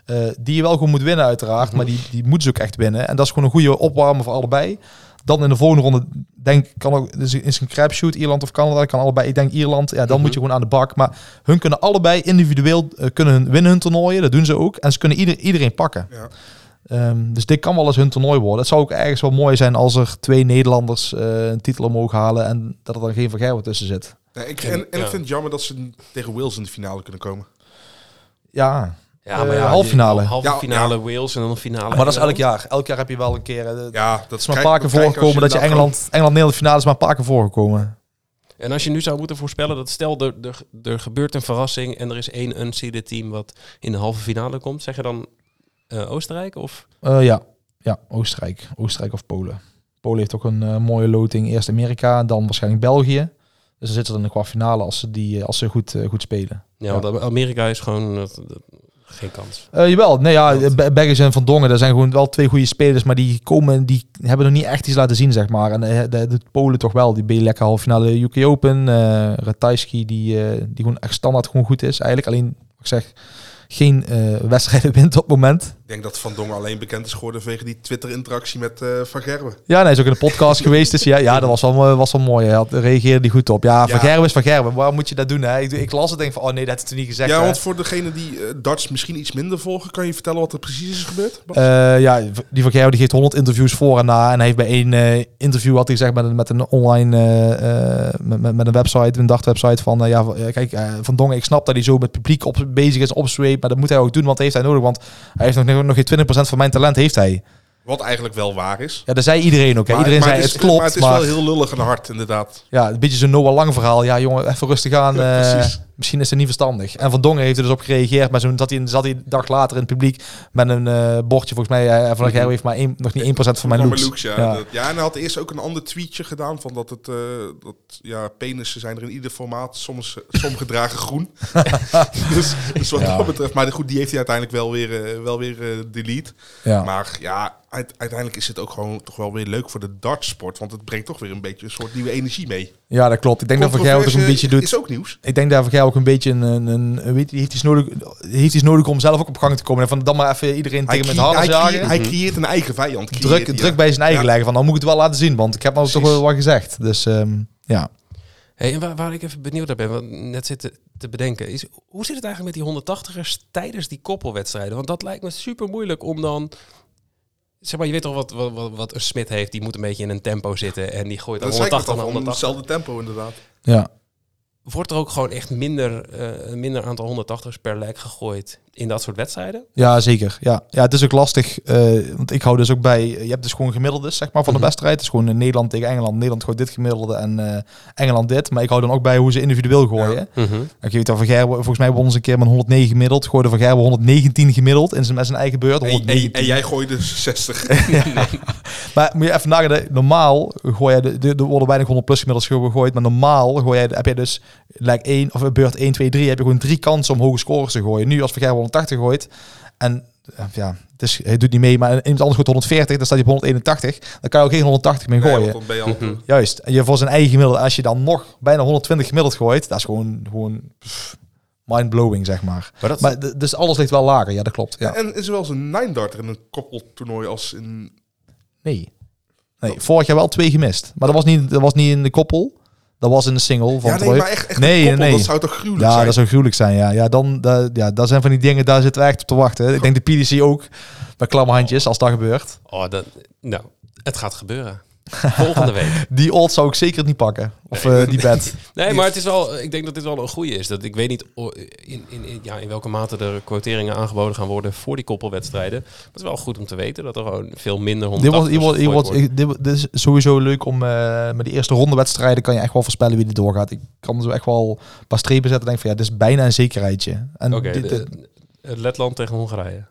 eh, die je wel gewoon moet winnen uiteraard, maar die, die moeten ze ook echt winnen. En dat is gewoon een goede opwarmen voor allebei. Dan in de volgende ronde, denk kan ook, dus is een crapshoot, Ierland of Canada, kan allebei. Ik denk Ierland, ja, dan Mhm. moet je gewoon aan de bak. Maar hun kunnen allebei individueel eh, kunnen hun, winnen hun toernooien, dat doen ze ook. En ze kunnen ieder, iedereen pakken. Ja. Ehm, dus dit kan wel eens hun toernooi worden. Het zou ook ergens wel mooi zijn als er twee Nederlanders eh, een titel omhoog halen en dat er dan geen Van Gerwen tussen zit. Nee, ik, en en Ja. ik vind het jammer dat ze tegen Wales in de finale kunnen komen. Ja, Ja, Eh, halve finale. Halve Ja, finale Wales en dan een finale. maar dat is elk jaar. Elk jaar heb je wel een keer. eh, Ja, dat is maar een paar keer voorgekomen dat je Engeland, Engeland Nederland finale is maar een paar keer voorgekomen. En als je nu zou moeten voorspellen dat stel er, er, er gebeurt een verrassing en er is één unseeded team wat in de halve finale komt, zeg je dan eh, Oostenrijk of? Eh, ja. ja, Oostenrijk. Oostenrijk of Polen. Polen heeft ook een mooie loting. Eerst Amerika, dan waarschijnlijk België. Dus dan zitten ze in de kwartfinale als ze, die, als ze goed, goed spelen. Ja, want Amerika is gewoon geen kans. Eh, jawel, nee ja, Be- Beggers en Van Dongen, dat zijn gewoon wel twee goede spelers, maar die komen, die hebben nog niet echt iets laten zien, zeg maar. En eh, de, de, Polen toch wel, die ben je lekker halve finale UK Open, Ratajski, die, die gewoon echt standaard gewoon goed is. Eigenlijk alleen, ik zeg, geen wedstrijden (laughs) wint op het moment. Ik denk dat Van Dongen alleen bekend is geworden vanwege die Twitter-interactie met eh, Van Gerwen. Ja, nee, hij is ook in de podcast (laughs) geweest, dus ja, ja dat was wel, was wel mooi. Hij had, reageerde die goed op. Ja, Van Ja. Gerwen is Van Gerwen, waarom moet je dat doen? Hè? Ik, ik las het en denk van, oh nee, dat heeft hij niet gezegd. Ja, hè. want voor degene die eh, darts misschien iets minder volgen, kan je vertellen wat er precies is gebeurd? Eh, ja, die van Gerwen die geeft 100 interviews voor en na. En hij heeft bij één interview had hij gezegd met een, met een online, met, met, met een website, een dagwebsite van, ja, van- ja, kijk, Van Dongen, ik snap dat hij zo met publiek op, bezig is, opzweept, maar dat moet hij ook doen, want dat heeft hij nodig, want hij heeft nog, nog geen 20% van mijn talent, heeft hij. Wat eigenlijk wel waar is. Ja, dat zei iedereen ook. hè. Maar- iedereen maar zei, het, klopt, maar het is maar wel heel lullig en hard, inderdaad. ja, een beetje zo'n Noah Lang verhaal. Ja, jongen, even rustig aan. Ja, eh, precies. Misschien is het niet verstandig. En Van Dongen heeft er dus op gereageerd, maar toen zat hij, zat hij een dag later in het publiek met een eh, bordje, volgens mij, eh, van Gerwen heeft maar één, nog niet 1% van mijn looks. ja. Ja. Dat- ja, en hij had eerst ook een ander tweetje gedaan van dat het, eh, dat, ja, penissen zijn er in ieder formaat. Soms, sommige dragen groen. (laughs) (laughs) dus, dus wat Ja. dat betreft, maar goed, die heeft hij uiteindelijk wel weer, wel weer delete. Ja. Maar ja, uite- uiteindelijk is het ook gewoon toch wel weer leuk voor de dartsport, want het brengt toch weer een beetje een soort nieuwe energie mee. Ja, dat klopt. Ik denk dat Van Gerwen ook een beetje doet. Is ook nieuws. Ik denk dat Van ook een beetje een, een, een weet je, heeft iets nodig, heeft iets nodig om zelf ook op gang te komen. En van dan maar even iedereen Hij, tegen met crea- handen hij, hij creëert een eigen vijand. creëert Druk, druk bij zijn eigen Ja. leggen van, dan moet ik het wel laten zien, want ik heb nou toch wel wat gezegd. Dus ehm, ja. Hey, en waar, waar ik even benieuwd naar ben, wat ik net zit te, bedenken, is hoe zit het eigenlijk met die 180ers tijdens die koppelwedstrijden? Want dat lijkt me super moeilijk om dan. Zeg maar, je weet toch wat, wat, wat, een Smit heeft, die moet een beetje in een tempo zitten en die gooit dan Dat is 180 eigenlijk naar al van 180. hetzelfde tempo inderdaad. Ja. Wordt er ook gewoon echt minder, eh, minder aantal 180ers per leg gegooid in dat soort wedstrijden? Ja, zeker. Ja. ja, het is ook lastig. eh, want ik hou dus ook bij. Je hebt dus gewoon gemiddeldes zeg maar, van Mhm. de wedstrijd. Het is gewoon eh, Nederland tegen Engeland. Nederland gooit dit gemiddelde en eh, Engeland dit. Maar ik hou dan ook bij hoe ze individueel gooien. Ik weet dat Van Gerwen, volgens mij won ze een keer met 109 gemiddeld. Gooide Van Gerwen 119 gemiddeld in zijn, met zijn eigen beurt. En, en, 119. en jij gooide (laughs) 60. Maar moet je even nagaan, normaal gooi je, de, de, er worden weinig 100 plus gemiddeld gegooid, maar normaal gooi je, heb je dus, like 1 of beurt 1, 2, 3, heb je gewoon drie kansen om hoge scores te gooien. Nu als Van 180 gooit, en eh, ja, het is, hij doet niet mee, maar iemand anders gooit 140, dan staat hij op 181, dan kan je ook geen 180 meer gooien. ben je. Mhm. Juist, en je voor zijn eigen gemiddelde, als je dan nog bijna 120 gemiddeld gooit, dat is gewoon, gewoon pff, mind-blowing, zeg maar. Maar dat, Maar dus alles ligt wel lager, ja, dat klopt. Ja. En is er wel eens een nine darter in een koppeltoernooi als in... Nee. Nee, vorig jaar wel twee gemist. Maar dat was niet, dat was niet in de koppel. Dat was in de single van Ja, nee, Troy. maar echt, echt Nee, een koppel, nee. dat zou toch gruwelijk Ja, zijn? dat zou gruwelijk zijn. Ja, ja, dan, da, ja, dat zijn van die dingen, daar zitten we echt op te wachten. Ik denk de PDC ook. Met klamme handjes, als dat gebeurt. oh, dat, nou, het gaat gebeuren. (laughs) Volgende week. Die old zou ik zeker niet pakken. Of eh, die bed. (laughs) Nee, maar het is wel, ik denk dat dit wel een goede is. Dat ik weet niet in, in, in, ja, in welke mate er quoteringen aangeboden gaan worden voor die koppelwedstrijden. Maar het is wel goed om te weten dat er gewoon veel minder Dit 180 wordt, hier wordt, hier wordt, wordt. ik- dit, dit is sowieso leuk om uh, met die eerste ronde wedstrijden kan je echt wel voorspellen wie er doorgaat. Ik kan zo echt wel een paar strepen zetten en denk van ja, dit is bijna een zekerheidje. En dit, de- dit- eh, Letland tegen Hongarije.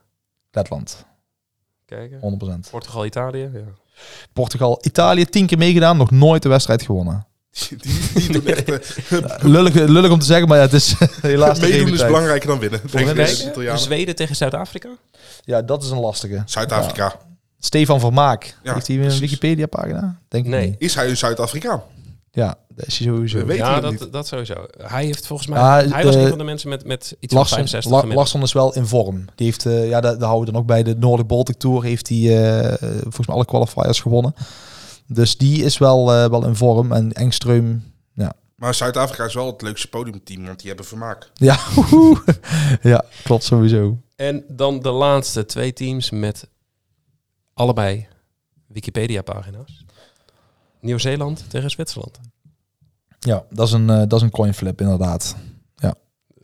Letland, Kijken. 100%. Portugal, Italië. Ja. Portugal, Italië, tien keer meegedaan, nog nooit de wedstrijd gewonnen. Die, die doen echt... eh, (laughs) Lullig, lullig om te zeggen, maar ja, het is helaas de meedoen is belangrijker dan winnen. Denk. Zweden tegen Zuid-Afrika. Ja, dat is een lastige. Zuid-Afrika. Stefan Vermaak. Ja, Heeft hij een. Wikipedia-pagina? Denk ik Nee. niet. Is hij een Zuid-Afrikaan? Ja, dat is hij sowieso. We weten ja, dat, niet. dat sowieso. Hij heeft volgens mij... Ah, hij was een van de mensen met, met iets van Larsson, 65 La- gemiddeld. Larsson is wel in vorm. Die heeft, eh, ja, daar, daar houden we dan ook bij de Noordic Baltic Tour heeft hij eh, volgens mij alle qualifiers gewonnen. Dus die is wel, eh, wel in vorm. En Engström, Maar Zuid-Afrika is wel het leukste podiumteam, want die hebben vermaak. ja, (laughs) ja, klopt sowieso. En dan de laatste twee teams met allebei Wikipedia-pagina's. Nieuw-Zeeland tegen Zwitserland. Ja, dat is een, eh, dat is een coin flip inderdaad.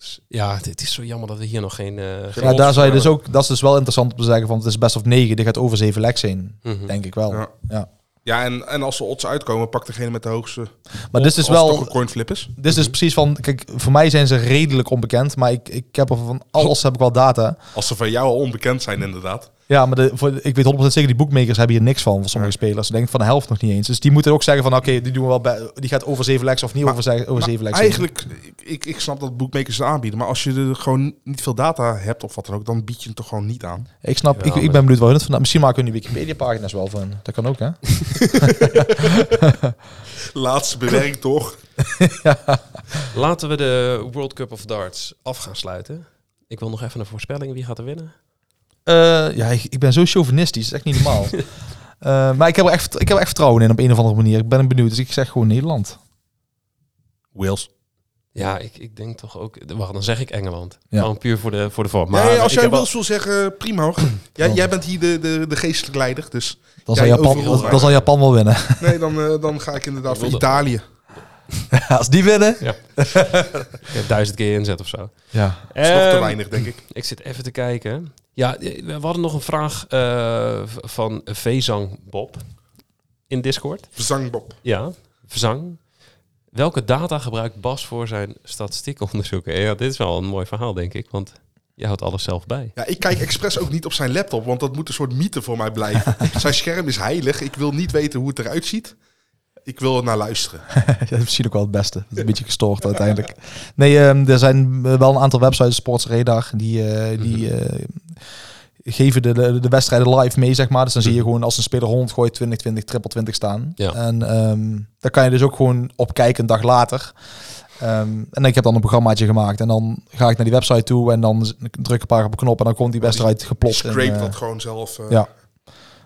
Dus ja, het, is zo jammer dat we hier nog geen... eh, geen Ja, ons daar zou je dus ook, dat is dus wel interessant om te zeggen, van het is best of 9, dit gaat over 7 legs heen, Mhm. denk ik wel. Ja. Ja. Ja, en, en als de odds uitkomen, pak degene met de hoogste. Maar dit is Als het toch wel, een coin flip is. dit is dus precies van, kijk, voor mij zijn ze redelijk onbekend, maar ik, ik heb er van alles heb ik wel data. Als ze van jou al onbekend zijn, inderdaad. Ja, maar de, voor, ik weet 100% zeker, die boekmakers hebben hier niks van, van sommige spelers. Ik denk van de helft nog niet eens. Dus die moeten ook zeggen van, oké, die doen we wel bij, die gaat over 7 legs of niet Maar- over, ze- over Maar 7 legs. heen. eigenlijk, ik, ik, snap dat boekmakers het aanbieden. Maar als je er gewoon niet veel data hebt of wat dan ook, dan bied je het toch gewoon niet aan. Ik snap, Ja, ik, ik ben benieuwd waar hun het vandaan. Misschien maken we die Wikipedia-pagina's wel van. Dat kan ook, hè? (laughs) Laatste bewerking toch? (laughs) Laten we de World Cup of Darts af gaan sluiten. Ik wil nog even een voorspelling. Wie gaat er winnen? Eh, ja, ik, ik ben zo chauvinistisch. Dat is echt niet normaal. (laughs) Eh, maar ik heb, er echt, ik heb er echt vertrouwen in op een of andere manier. Ik ben benieuwd, dus ik zeg gewoon Nederland. Wales. Ja, ik, ik denk toch ook... Wacht, dan zeg ik Engeland. Ja. Gewoon puur voor de, voor de vorm. Maar als jij Wales wil zeggen, prima hoor. Jij, jij bent hier de, de, de geestelijk leider. Dus Dan zal, Japan, dan, zal Japan wel winnen. (laughs) nee, dan, eh, dan ga ik inderdaad Ik voor Italië. (laughs) Als die winnen. ik heb duizend keer inzet of zo. Ja. Dat is nog te Ehm, weinig, denk ik. Ik zit even te kijken. Ja, eh, we hadden nog een vraag eh, van Vezang Bob in Discord. Verzangbob. Ja, Verzang. Welke data gebruikt Bas voor zijn statistiekonderzoeken? Ja, dit is wel een mooi verhaal, denk ik, want je houdt alles zelf bij. Ja, ik kijk expres ook niet op zijn laptop, want dat moet een soort mythe voor mij blijven. (laughs) zijn scherm is heilig. Ik wil niet weten hoe het eruit ziet. Ik wil er naar luisteren. (laughs) dat is misschien ook wel het beste. Dat is een beetje gestoord uiteindelijk. Nee, ehm, er zijn eh, wel een aantal websites, Sports Radar, die, eh, die eh, geven de, de, de wedstrijden live mee, zeg maar. Dus dan zie je gewoon als een speler 100 gooit, 20, 20, triple 20 staan. Ja. En ehm daar kan je dus ook gewoon op kijken een dag later. Ehm, en ik heb dan een programmaatje gemaakt. En dan ga ik naar die website toe en dan druk een paar op een knop en dan komt die wedstrijd geplot. in, Scrape eh, dat gewoon zelf. eh, ja.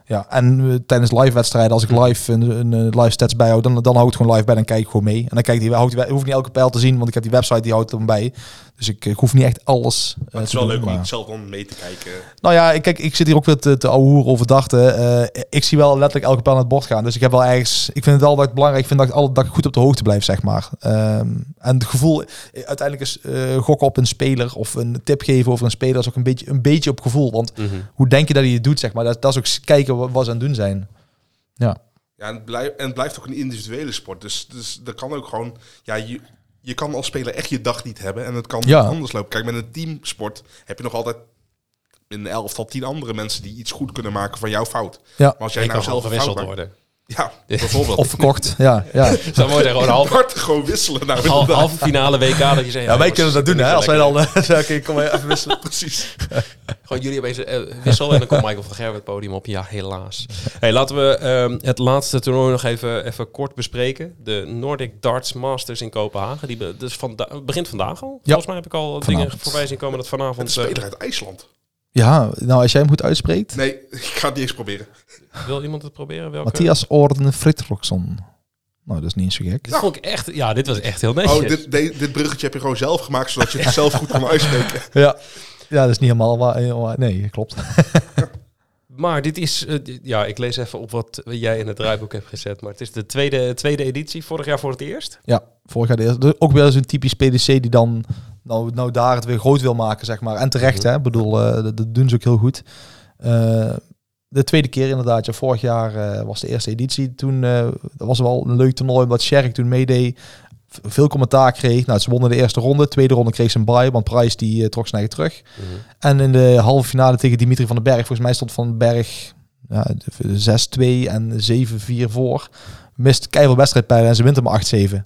Ja, en eh, tijdens live wedstrijden, als ik live een, een, live stats bijhoud, dan, dan hou ik het gewoon live bij. Dan kijk ik gewoon mee. En dan kijk ik die, houd die, ik hoef niet elke pijl te zien, want ik heb die website die houdt er bij. Dus ik, ik hoef niet echt alles. eh, Maar het is te wel doen, leuk om maar- het zelf dan mee te kijken. Nou ja, ik, kijk, ik zit hier ook weer te, te ouwehoeren over dachten. Eh, ik zie wel letterlijk elke pijl naar het bord gaan. Dus ik heb wel ergens... Ik vind het wel dat ik belangrijk vind dat ik, altijd, dat ik goed op de hoogte blijf, zeg maar. Ehm, en het gevoel... eh, Uiteindelijk is eh, gokken op een speler of een tip geven over een speler... is ook een beetje, een beetje op gevoel. Want hoe denk je dat hij het doet, zeg maar? Dat, dat is ook kijken wat, wat ze aan het doen zijn. Ja. Ja, en het, blijft, en het blijft ook een individuele sport. Dus, dus dat kan ook gewoon... Ja, je, je kan als speler echt je dag niet hebben. En het kan Ja. anders lopen. Kijk, met een teamsport heb je nog altijd... in een elftal tien andere mensen die iets goed kunnen maken van jouw fout. Ja. Maar als jij Jij nou kan zelf maakt... worden. Ja, bijvoorbeeld. Of verkocht. ja, ja. (laughs) Zou mooi zijn, gewoon half, gewoon wisselen. Nou, half, finale WK dat je zegt... Ja, wij jongens, kunnen dat doen, hè? Als wij dan... eh, (laughs) Oké, kom even (laughs) wisselen. Precies. Gewoon jullie opeens eh, wissel en dan komt Michael van Gerwen het podium op. Ja, helaas. Hey, laten we ehm, het laatste toernooi nog even, even kort bespreken. De Nordic Darts Masters in Kopenhagen. Die be- dus vanda begint vandaag al. Volgens mij heb ik al dingen voorbij zien komen dat vanavond... eh, speler uit IJsland. Ja, nou, als jij hem goed uitspreekt. Nee, ik ga het niet eens proberen. Wil iemand het proberen? Welke? Matthias Orden Fritroxson. Nou, dat is niet eens zo gek. Dit vond ik echt... Ja, dit was echt heel netjes. Oh, dit, dit, dit bruggetje heb je gewoon zelf gemaakt, zodat je het (laughs) zelf goed kan uitspreken. Ja. Ja, dat is niet helemaal waar. helemaal- Nee, klopt. (laughs) Maar dit is... eh, ja, ik lees even op wat jij in het draaiboek hebt gezet. Maar het is de tweede, tweede editie. Vorig jaar voor het eerst. Ja, vorig jaar de eerste. Dus Ook wel zo'n typisch PDC die dan nou, nou daar het weer groot wil maken, zeg maar. En terecht, hè. Ik bedoel, eh, dat, dat doen ze ook heel goed. Eh, de tweede keer inderdaad. Ja, vorig jaar eh, was de eerste editie. Toen eh, dat was wel een leuk toernooi, omdat Sherk toen meedeed. Veel commentaar kreeg. Nou, ze wonnen de eerste ronde. Tweede ronde kreeg ze een bye, want Price die eh, trok eigen terug. En in de halve finale tegen Dimitri van den Berg, volgens mij stond Van den Berg ja, de- 6-2 en 7-4 voor. Mist keihard wedstrijdpijlen en ze wint hem 8-7.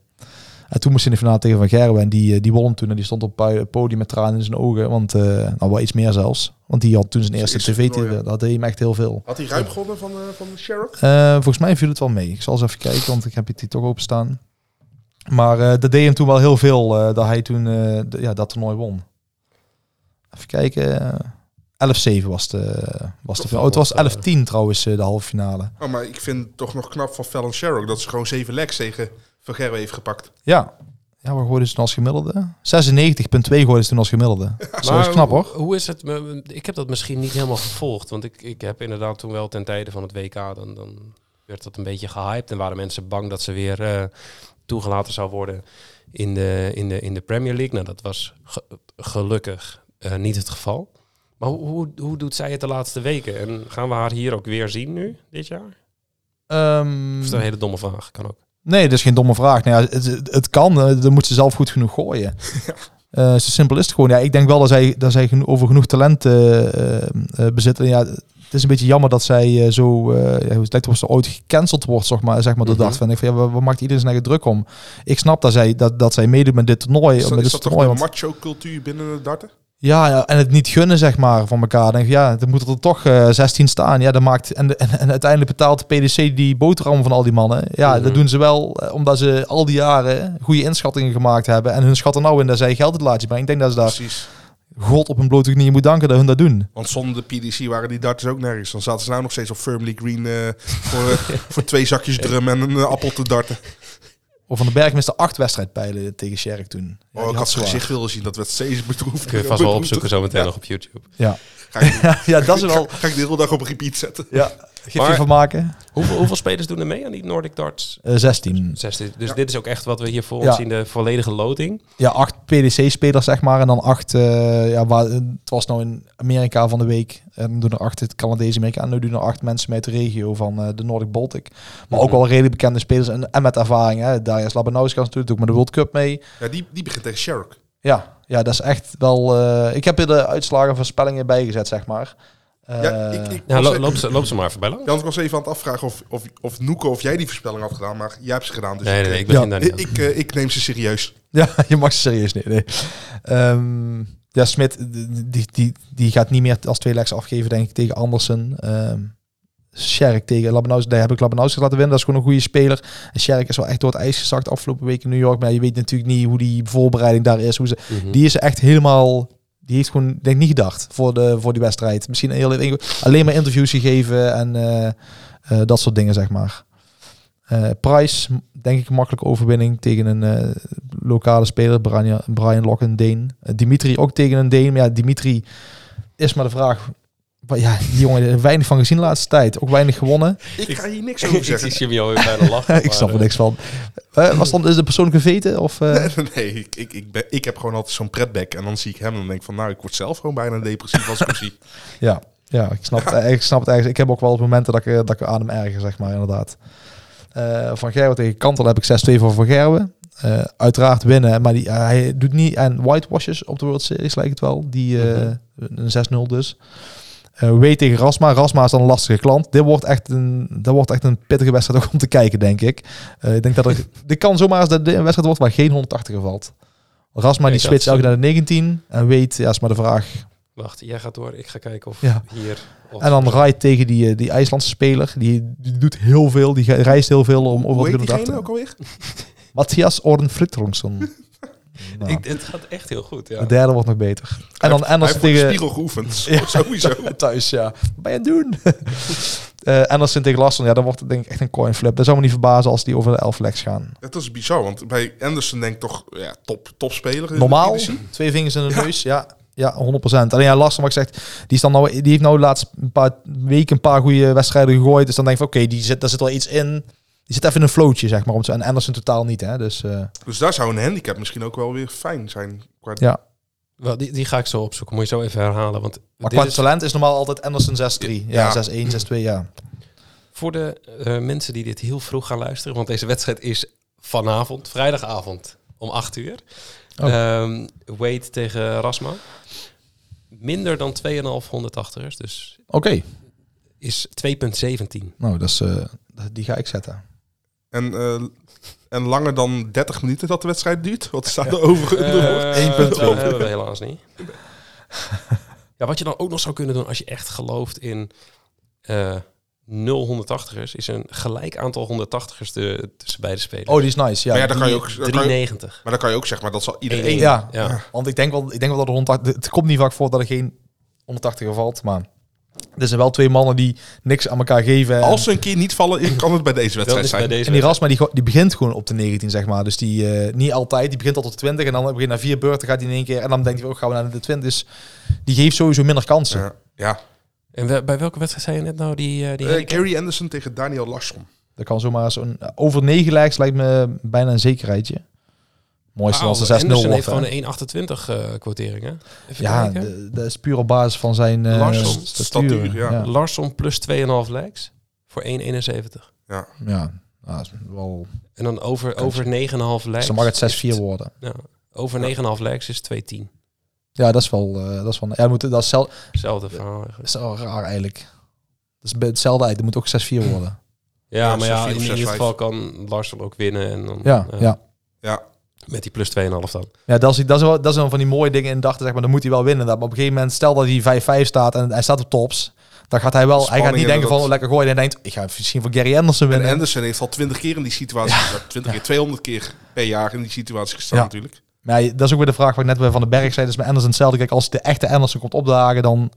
En toen moest hij in de finale tegen Van Gerwen en die, eh, die won hem toen. En die stond op het podium met tranen in zijn ogen. Want, eh, nou wel iets meer zelfs. Want die had toen zijn eerste tv, dat deed hem echt heel veel. Had hij ruim gewonnen van, eh van Sherrock? Volgens mij viel het wel mee. Ik zal eens even kijken, want ik heb het hier toch openstaan. Maar dat deed hem toen wel heel veel, dat hij toen ja, dat toernooi won. Even kijken. Eh, 11-7 was de, was de oh, het was wel wat, 11-10 trouwens, eh, de halve finale. Oh, maar ik vind het toch nog knap van Fallon Sherrock dat ze gewoon zeven legs tegen Van Gerwen heeft gepakt. Ja. Ja, waar gooiden ze toen als gemiddelde? 96,2 gooiden ze toen als gemiddelde. (laughs) Zo is knap hoe, hoor. Hoe is het? Ik heb dat misschien niet helemaal gevolgd. Want ik, ik heb inderdaad toen wel ten tijde van het WK... dan, dan werd dat een beetje gehyped. En waren mensen bang dat ze weer eh, toegelaten zou worden in de, in, de, in de Premier League. Nou, dat was ge- gelukkig eh, niet het geval. Maar hoe, hoe, hoe doet zij het de laatste weken? En gaan we haar hier ook weer zien nu, dit jaar? Ehm, Of is dat een hele domme vraag? Kan ook. nee, dat is geen domme vraag. Nou ja, het, het, kan, dan moet ze zelf goed genoeg gooien. (laughs) Eh, zo simpel is het gewoon. Ja, ik denk wel dat zij, dat zij geno- over genoeg talent eh, eh, eh, bezitten. Ja, het is een beetje jammer dat zij eh, zo, eh ja, het lijkt of ze ooit gecanceld wordt, zeg maar, zeg maar Mhm. dat. Van, ik van, ja, waar, maakt iedereen zijn eigen druk om? Ik snap dat zij, dat, dat zij meedoet met dit toernooi. Is dat, met is dit dat toch toernooi de want- macho-cultuur binnen de darten? Ja, ja, en het niet gunnen, zeg maar, van elkaar. Denk ja, dan moet er toch eh 16 staan. Ja, dat maakt, en, de- en, en uiteindelijk betaalt de PDC die boterham van al die mannen. Ja, Mhm. dat doen ze wel eh, omdat ze al die jaren goede inschattingen gemaakt hebben. En hun schatten nou in dat zij geld het laatje brengen. Ik denk dat ze daar Precies. God op hun blote knieën moet danken dat hun dat doen. Want zonder de PDC waren die darters ook nergens. Dan zaten ze nou nog steeds op Firmly Green eh, voor, (laughs) voor twee zakjes drum en een appel te darten. Of van de Berg miste acht wedstrijdpijlen tegen Sherk toen. Ja, Oh, ik had ze zijn gezicht willen zien. Dat werd steeds bedroefd. Kun je vast wel opzoeken (laughs) zo meteen nog op YouTube. Ja. Ga ik, (laughs) ja, dat is wel... ga ik de hele dag op repeat zetten. Ja, gifje Maar- van maken. Hoeveel, hoeveel spelers doen er mee aan die Nordic Darts? Eh 16. 16. Dus Ja. dit is ook echt wat we hier voor Ja. ons zien, de volledige loting. Ja, acht PDC-spelers, zeg maar. En dan acht, eh, ja, waar, het was nou in Amerika van de week. En dan doen er acht het Canadese Amerika. En nu doen er acht mensen met de regio van eh, de Nordic Baltic. Maar ook Mhm. wel redelijk bekende spelers en, en met ervaring. Hè. Darius Labanauskas natuurlijk ook met de World Cup mee. Ja, die, die begint tegen Sherrock. Ja, ja, dat is echt wel... eh, ik heb er de uitslagen voorspellingen bijgezet, zeg maar. Eh, Ja, ik, ik Ja, loop, ze, loop ze maar even bij langs. Ik was even aan het afvragen of, of, of Noeke of jij die voorspelling had gedaan. Maar jij hebt ze gedaan. Dus Nee, ik, nee, nee, eh, ik Ja, daar niet ik, aan. ik, ik neem ze serieus. Ja, (laughs) je mag ze serieus nemen. Nee. Ehm, ja, Smit, die, die, die gaat niet meer als twee legs afgeven, denk ik, tegen Andersen. Ehm Sherk tegen Labanaus, daar heb ik Labanaus laten winnen. Dat is gewoon een goede speler. En Sherk is wel echt door het ijs gezakt afgelopen week in New York. Maar je weet natuurlijk niet hoe die voorbereiding daar is. Hoe ze, Mhm. Die is echt helemaal... Die heeft gewoon, denk ik, niet gedacht voor, de, voor die wedstrijd. Misschien heel, alleen maar interviews gegeven en eh, eh, dat soort dingen, zeg maar. Eh Price, denk ik, een makkelijke overwinning tegen een lokale speler, Brian, Brian Locke, een Deen. Dimitri ook tegen een Deen. Maar ja, Dimitri is maar de vraag... Ja, die jongen heeft weinig van gezien de laatste tijd. Ook weinig gewonnen. Ik ga hier niks (laughs) over ik zie zeggen. Jimmy al bijna lachen. (laughs) ik snap er maar, niks van. Eh, was dan is de persoonlijke veten? Of, eh? Nee, ik, ik, ik, ben, ik heb gewoon altijd zo'n pretback. En dan zie ik hem en dan denk ik van... Nou, ik word zelf gewoon bijna depressief als ik hem zie. (laughs) Ja, ja ik, snap het, ik snap het ergens. Ik heb ook wel op momenten dat ik, eh, dat ik aan hem erger, zeg maar, inderdaad. Eh, van Gerwen tegen Kantel heb ik 6-2 voor Van Gerwen. Eh, uiteraard winnen, maar die, eh, hij doet niet aan whitewashes op de World Series, lijkt het wel. Die, eh, Een 6-0 dus. Eh Wade tegen Rasma. Rasma is dan een lastige klant. Dit wordt echt een, dat wordt echt een pittige wedstrijd ook om te kijken, denk ik. Eh, ik denk dat er... (laughs) dit kan zomaar eens dat dit een wedstrijd wordt waar geen 180 valt. Rasma Nee, die switcht elke naar de 19. En Wade, ja, is maar de vraag Wacht, jij gaat door. Ik ga kijken of Ja. hier... of- En dan rijdt tegen die, eh, die IJslandse speler. Die, die doet heel veel. Die reist heel veel om over Hoe te heet kunnen diegene dachten. ook alweer? (laughs) Matthias Orden Frittronsson. Nou, Ik, het gaat echt heel goed, ja. de derde wordt nog beter. En dan Hij heeft voor de tegen... spiegel geoefend. (laughs) Ja. (laughs) Sowieso. (laughs) Thuis, ja. Wat ben je aan het doen? Eh Anderson tegen Larsson. Ja, dan wordt het denk ik echt een coin flip. Dat zou me niet verbazen als die over de 11 legs gaan. Het is bizar, want bij Anderson denk ik toch ja, top, topspeler. Normaal, twee vingers in de neus. Ja, ja 100%. Alleen ja, Larsson, wat ik zeg, die, is dan nou, die heeft nou de laatste een paar weken een paar goede wedstrijden gegooid. Dus dan denk ik van, oké, die zit, daar zit wel iets in. Die zit even in een floatje, zeg maar. Om te, en Anderson totaal niet, hè. Dus eh, Dus daar zou een handicap misschien ook wel weer fijn zijn. Qua ja. Wel, die, die ga ik zo opzoeken. Moet je zo even herhalen. Want Maar qua is talent is normaal altijd Anderson 6-3. Ja, Ja. 6-1, 6-2, ja. voor de eh, mensen die dit heel vroeg gaan luisteren. Want deze wedstrijd is vanavond, vrijdagavond, om 8 uur. Oh. Ehm, Wade tegen Rasma. Minder dan 2,5 180ers. Dus Oké. is 2,17. Nou, dat is, eh, die ga ik zetten. En, eh, en langer dan 30 minuten dat de wedstrijd duurt? Wat staat er over? Eh, 1,2. dat hebben we helaas niet. (laughs) ja, wat je dan ook nog zou kunnen doen als je echt gelooft in eh, 0 180ers is een gelijk aantal 180ers de, tussen beide spelers. Oh, die is nice. Ja, maar ja, dan kan je die- ook... dan kan je- 390. maar dan kan je ook zeggen, maar dat zal iedereen... Eén. Ja, Ja. want ik denk wel, ik denk wel dat er 180, het komt niet vaak voor dat er geen 180 valt, maar er zijn wel twee mannen die niks aan elkaar geven. Als ze een keer niet vallen, kan het bij deze (laughs) wedstrijd bij zijn. deze en die Rasma die, die begint gewoon op de 19, zeg maar. Dus die eh, niet altijd, die begint tot op de 20 en dan begint na vier beurten gaat hij in één keer en dan denkt hij ook gaan we naar de 20. Dus die geeft sowieso minder kansen. Ja, ja. En we- bij welke wedstrijd zei je net nou die, eh, die Eh? Gary Anderson tegen Daniel Larsson. Dat kan zomaar zo'n over 9 lijks lijkt me bijna een zekerheidje. Mooiste Wauw, als de 6-0 Anderson heeft gewoon een 1,28 eh quotering, hè? Even Ja, dat is puur op basis van zijn eh, Larsson, statuur. statuur, ja. Larsson plus 2,5 likes voor 1,71. Ja. Ja, ja, is wel, En dan over, over 9,5 likes. dan mag het 6-4 is worden. Ja, over 9,5 likes is 2,10. Ja, dat is wel, eh, dat is wel, ja, moet, dat is, zel, Hetzelfde verhaal eigenlijk. dat is wel raar eigenlijk. Dat is bij hetzelfde uit, dat moet ook 6-4 worden. Ja, Ja, maar ja, 6-4 in ieder 6-5. geval kan Larsson ook winnen. En dan, Ja, ja. Ja, Met die plus 2,5 dan. Ja, dat is, dat, is wel, dat is een van die mooie dingen in de dag. Zeg maar, dan moet hij wel winnen. Dat, maar op een gegeven moment, stel dat hij 5-5 staat en hij staat op tops. Dan gaat hij wel, hij gaat niet denken en van oh, lekker gooien. Hij denkt, ik ga misschien voor Gary Anderson en winnen. Anderson heeft al 20 keer in die situatie gestaan. 20 keer, 200 keer per jaar in die situatie gestaan Ja. natuurlijk. Maar ja, dat is ook weer de vraag waar ik net bij Van den Berg zei. Dus met Anderson hetzelfde. Kijk, als de echte Anderson komt opdagen, dan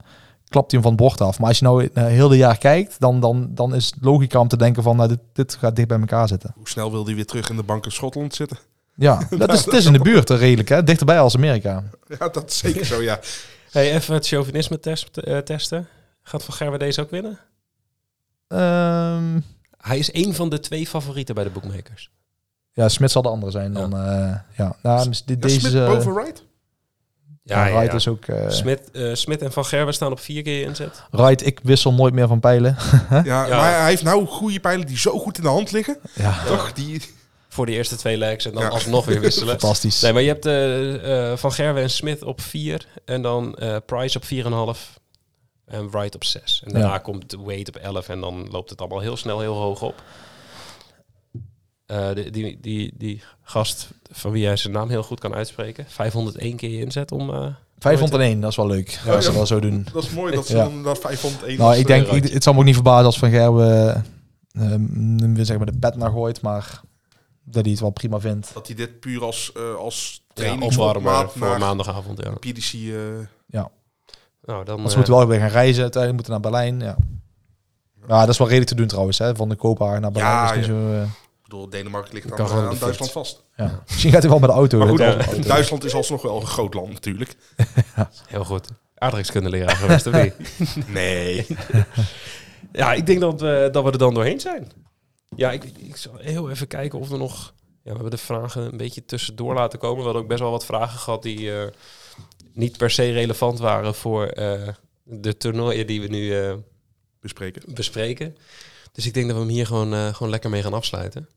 klapt hij hem van het bord af. Maar als je nou uh, heel de jaar kijkt, dan, dan, dan is het logica om te denken van, nou, dit, dit gaat dicht bij elkaar zitten. Hoe snel wil hij weer terug in de bank in Schotland zitten? Ja, (laughs) dat is, het is in de buurt eh, redelijk, hè? dichterbij als Amerika. Ja, dat is zeker zo, ja. (laughs) Hey, even het chauvinisme test, eh, testen. Gaat Van Gerwen deze ook winnen? Ehm, Hij is één van de twee favorieten bij de bookmakers. ja, Smit zal de andere zijn dan. eh, ja, nou, dit, ja deze Smit boven Wright? ja, Wright is ook. eh Smit, eh, Smit en Van Gerwen staan op vier keer inzet. Wright, ik wissel nooit meer van pijlen. (laughs) Ja, Ja. maar hij heeft nou goede pijlen die zo goed in de hand liggen. Ja, Toch? Die, Voor die eerste twee legs en dan Ja. alsnog weer wisselen. (laughs) fantastisch. Nee, maar je hebt eh, eh, Van Gerwen en Smit op 4 en dan eh, Price op 4,5 en Wright op 6. En daarna Ja. komt Wade op 11 en dan loopt het allemaal heel snel heel hoog op. Eh, die, die, die, die gast van wie jij zijn naam heel goed kan uitspreken, 501 keer je inzet om... eh, 501, dat is wel leuk. Ja, als ze wel zo doen. dat is mooi dat ze Ja. dan dat 501 Nou, ik denk, ik, het zal me ook niet verbazen als Van Gerwen uh, zeg maar de pet naar gooit, maar dat hij het wel prima vindt. dat hij dit puur als, eh als ja, opwarmen voor maandagavond. Ja. PDC... eh, Nou, dan, Want ze eh, moeten wel weer gaan reizen, uiteindelijk moeten naar Berlijn. Ja. ja, dat is wel redelijk te doen trouwens, hè? van de Kopenhagen naar Berlijn. Ja, is niet ja. zo, eh, ik bedoel, Denemarken ligt Kan aan, gewoon aan Duitsland vast. ja. Misschien gaat hij wel met de auto. Maar goed. Ja. Duitsland is alsnog wel een groot land natuurlijk. (laughs) heel goed. Aardrijkskundeleraar geweest, of niet? (laughs) Nee. (laughs) Ja, ik denk dat we, dat we er dan doorheen zijn. Ja, ik, ik zal heel even kijken of er nog... Ja, we hebben de vragen een beetje tussendoor laten komen. We hadden ook best wel wat vragen gehad die eh, niet per se relevant waren voor eh, de toernooien die we nu eh, Bespreken. bespreken. Dus ik denk dat we hem hier gewoon, gewoon lekker mee gaan afsluiten.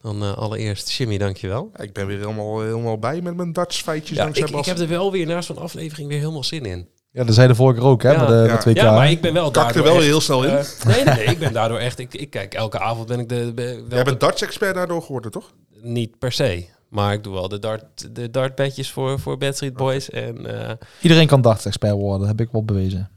Dan allereerst, Jimmy, dankjewel. Ja, ik ben weer helemaal, helemaal bij met mijn Dutch feitjes. Ja, ik, ik heb er wel weer naast zo'n aflevering weer helemaal zin in. Ja, dat zei de vorige keer ook, hè? Ja. met de, Ja. met 2K. Ja, maar ik ben wel Kak er daardoor wel echt, heel snel in. eh, nee, nee, nee, ik ben daardoor echt... Ik, ik kijk, elke avond ben ik de... wel Jij bent Dutch-expert daardoor geworden, toch? Niet per se. Maar ik doe wel de dart, de dartbedjes voor, voor Bad Street Boys. En eh, Iedereen kan darts-expert worden, heb ik wel bewezen.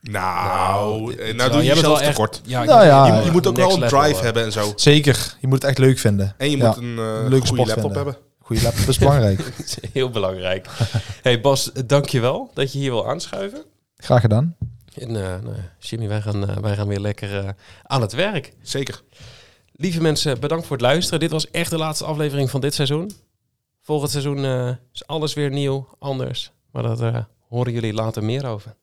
Nou, dit- eh, dit- nou doe je jezelf echt- tekort. Ja, ik Nou ja, Je, ja. je moet ook wel een drive hebben en zo. Zeker, je moet het echt leuk vinden. En je Ja. moet een Leuke goede laptop vinden. hebben. Goede laptop is belangrijk. (laughs) Heel belangrijk. hey Bas, dankjewel dat je hier wil aanschuiven. Graag gedaan. En uh, nou, Jimmy, wij gaan, eh, wij gaan weer lekker eh, aan het werk. Zeker. Lieve mensen, bedankt voor het luisteren. Dit was echt de laatste aflevering van dit seizoen. Volgend seizoen is alles weer nieuw, anders. Maar daar horen jullie later meer over.